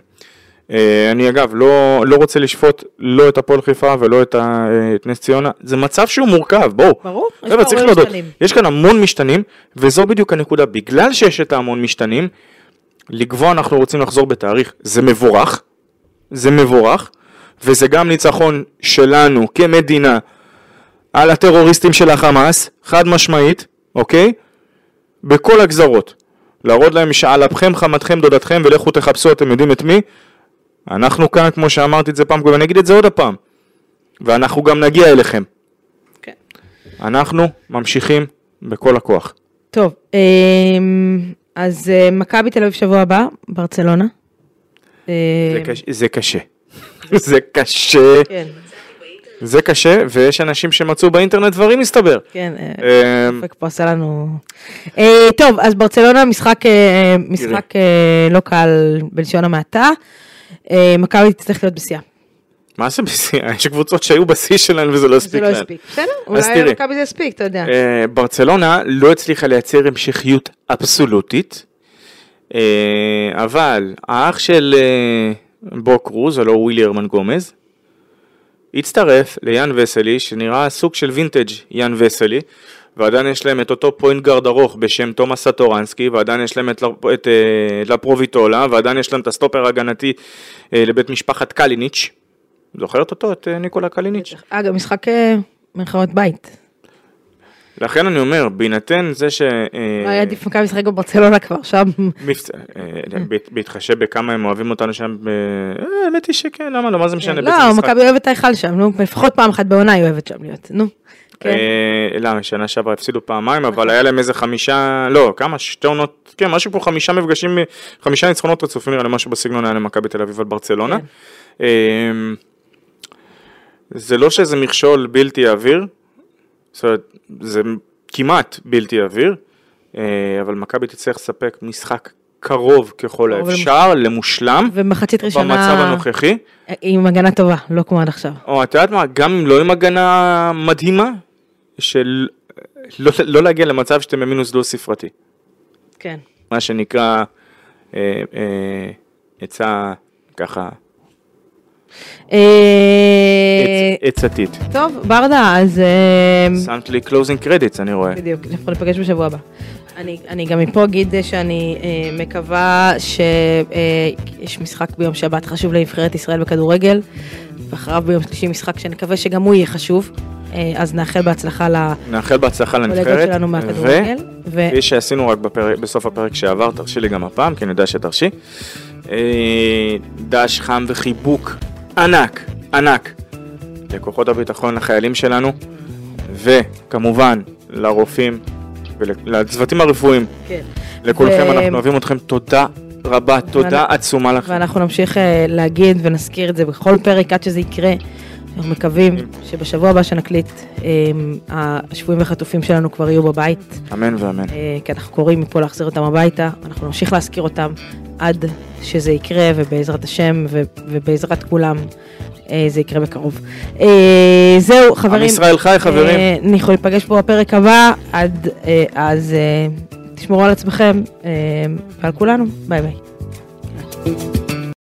אה, אני אגב לא, לא רוצה לשפוט לא את הפועל חיפה ולא את, ה, אה, את נס ציונה, זה מצב שהוא מורכב, בואו. ברור, יש פה הרבה משתנים. יש כאן המון משתנים, וזו בדיוק הנקודה, בגלל שיש את ההמון משתנים, לקבוע אנחנו רוצים לחזור בתאריך, זה מבורך, זה מבורך, וזה גם ניצחון שלנו כמדינה על הטרוריסטים של החמאס, חד משמעית, אוקיי? בכל הגזרות. להראות להם שעל אפכם חמתכם דודתכם ולכו תחפשו אתם יודעים את מי. אנחנו כאן, כמו שאמרתי את זה פעם, ואני אגיד את זה עוד הפעם. ואנחנו גם נגיע אליכם. כן. אנחנו ממשיכים בכל הכוח. טוב, אמ, אז אה, מכבי תל אביב שבוע הבא, ברצלונה. זה אמ, קשה. זה קשה. זה קשה. כן, זה קשה, ויש אנשים שמצאו באינטרנט דברים מסתבר. כן. אה, אמ, אופק פה עשה לנו... אה, טוב, אז ברצלונה משחק, לא קל בלשון המעטה. אה, מכבי תצטרך להיות בשיאה. מה זה בשיא? יש קבוצות שהיו בשיא שלהן וזה לא זה הספיק לא להן. הספיק. בסדר, אולי. למכבי זה הספיק, אתה יודע. אה, ברצלונה לא הצליחה לייצר המשכיות אבסולוטית, אה, אבל האח של אה, בו קרוז, הלוא ווילי הרנאנגומז, הצטרף ליאן וסלי, שנראה סוג של וינטג' יאן וסלי, ועדיין יש להם את אותו point guard ארוך בשם תומאש סטורנסקי, ועדיין יש להם את, את אה, לפרוביטולה, ועדיין יש להם את הסטופר ההגנתי אה, לבית משפחת קליניץ'. זוכרת אותו? את אה, ניקולה קליניץ'? אגב, משחק מרכאות בית. לכן אני אומר, בהינתן זה ש... לא היה עדיף מכבי לשחק בברצלונה כבר שם. בהתחשב בכמה הם אוהבים אותנו שם, האמת היא שכן, למה לא, מה זה משנה? לא, בעצם משחק. מכבי אוהבת את ההיכל שם, לפחות פעם אחת בעונה היא אוהבת שם להיות, נו. כן. אה, למה, שנה שעברה הפסידו פעמיים, אבל היה להם איזה חמישה, לא, כמה, שתי עונות, כן, משהו פה חמישה מפגשים, חמישה ניצחונות רצופים נראה לי משהו בסגנון היה למכבי תל אביב על ברצלונה. כן. אה, זה לא שזה מכשול בלתי עביר, זאת אומרת, זה כמעט בלתי עביר, אה, אבל מכבי תצטרך לספק משחק קרוב ככל האפשר, למושלם, ומחצית במצב ראשונה הנוכחי. עם הגנה טובה, לא כמו עד עכשיו. או את יודעת מה, גם אם לא עם הגנה מדהימה, של לא, לא להגיע למצב שאתם במינוס דו ספרתי. כן. מה שנקרא אה, אה, עצה ככה אה, עץ עתיד. טוב, ברדה, אז אה, שמת לי closing credits, אני רואה. בדיוק, אנחנו ניפגש בשבוע הבא. אני, אני גם מפה אגיד שאני אה, מקווה שיש משחק ביום שבת חשוב לנבחרת ישראל בכדורגל, ואחריו ביום שלישי משחק שנקווה שגם הוא יהיה חשוב. אה, אז נאחל בהצלחה נאחל בהצלחה לנבחרת. שלנו מהכדורגל. ו- כפי שעשינו רק בפרק, בסוף הפרק שעבר, תרשי לי גם הפעם, כי אני יודע שתרשי. אה, דש חם וחיבוק ענק, ענק, לכוחות הביטחון, לחיילים שלנו, וכמובן לרופאים ולצוותים הרפואיים. כן. לכולכם, ו- אנחנו אוהבים אתכם, תודה רבה, תודה ואנ- עצומה לכם. ואנחנו נמשיך אה, להגיד ונזכיר את זה בכל פרק עד שזה יקרה. אנחנו מקווים שבשבוע הבא שנקליט, אה, השבויים והחטופים שלנו כבר יהיו בבית. אמן ואמן. אה, כי אנחנו קוראים מפה להחזיר אותם הביתה, אנחנו נמשיך להזכיר אותם עד שזה יקרה, ובעזרת השם ובעזרת כולם אה, זה יקרה בקרוב. אה, זהו, חברים. עם ישראל חי, חברים. אנחנו ניפגש פה בפרק הבא, עד אז תשמרו על עצמכם ועל כולנו, ביי ביי.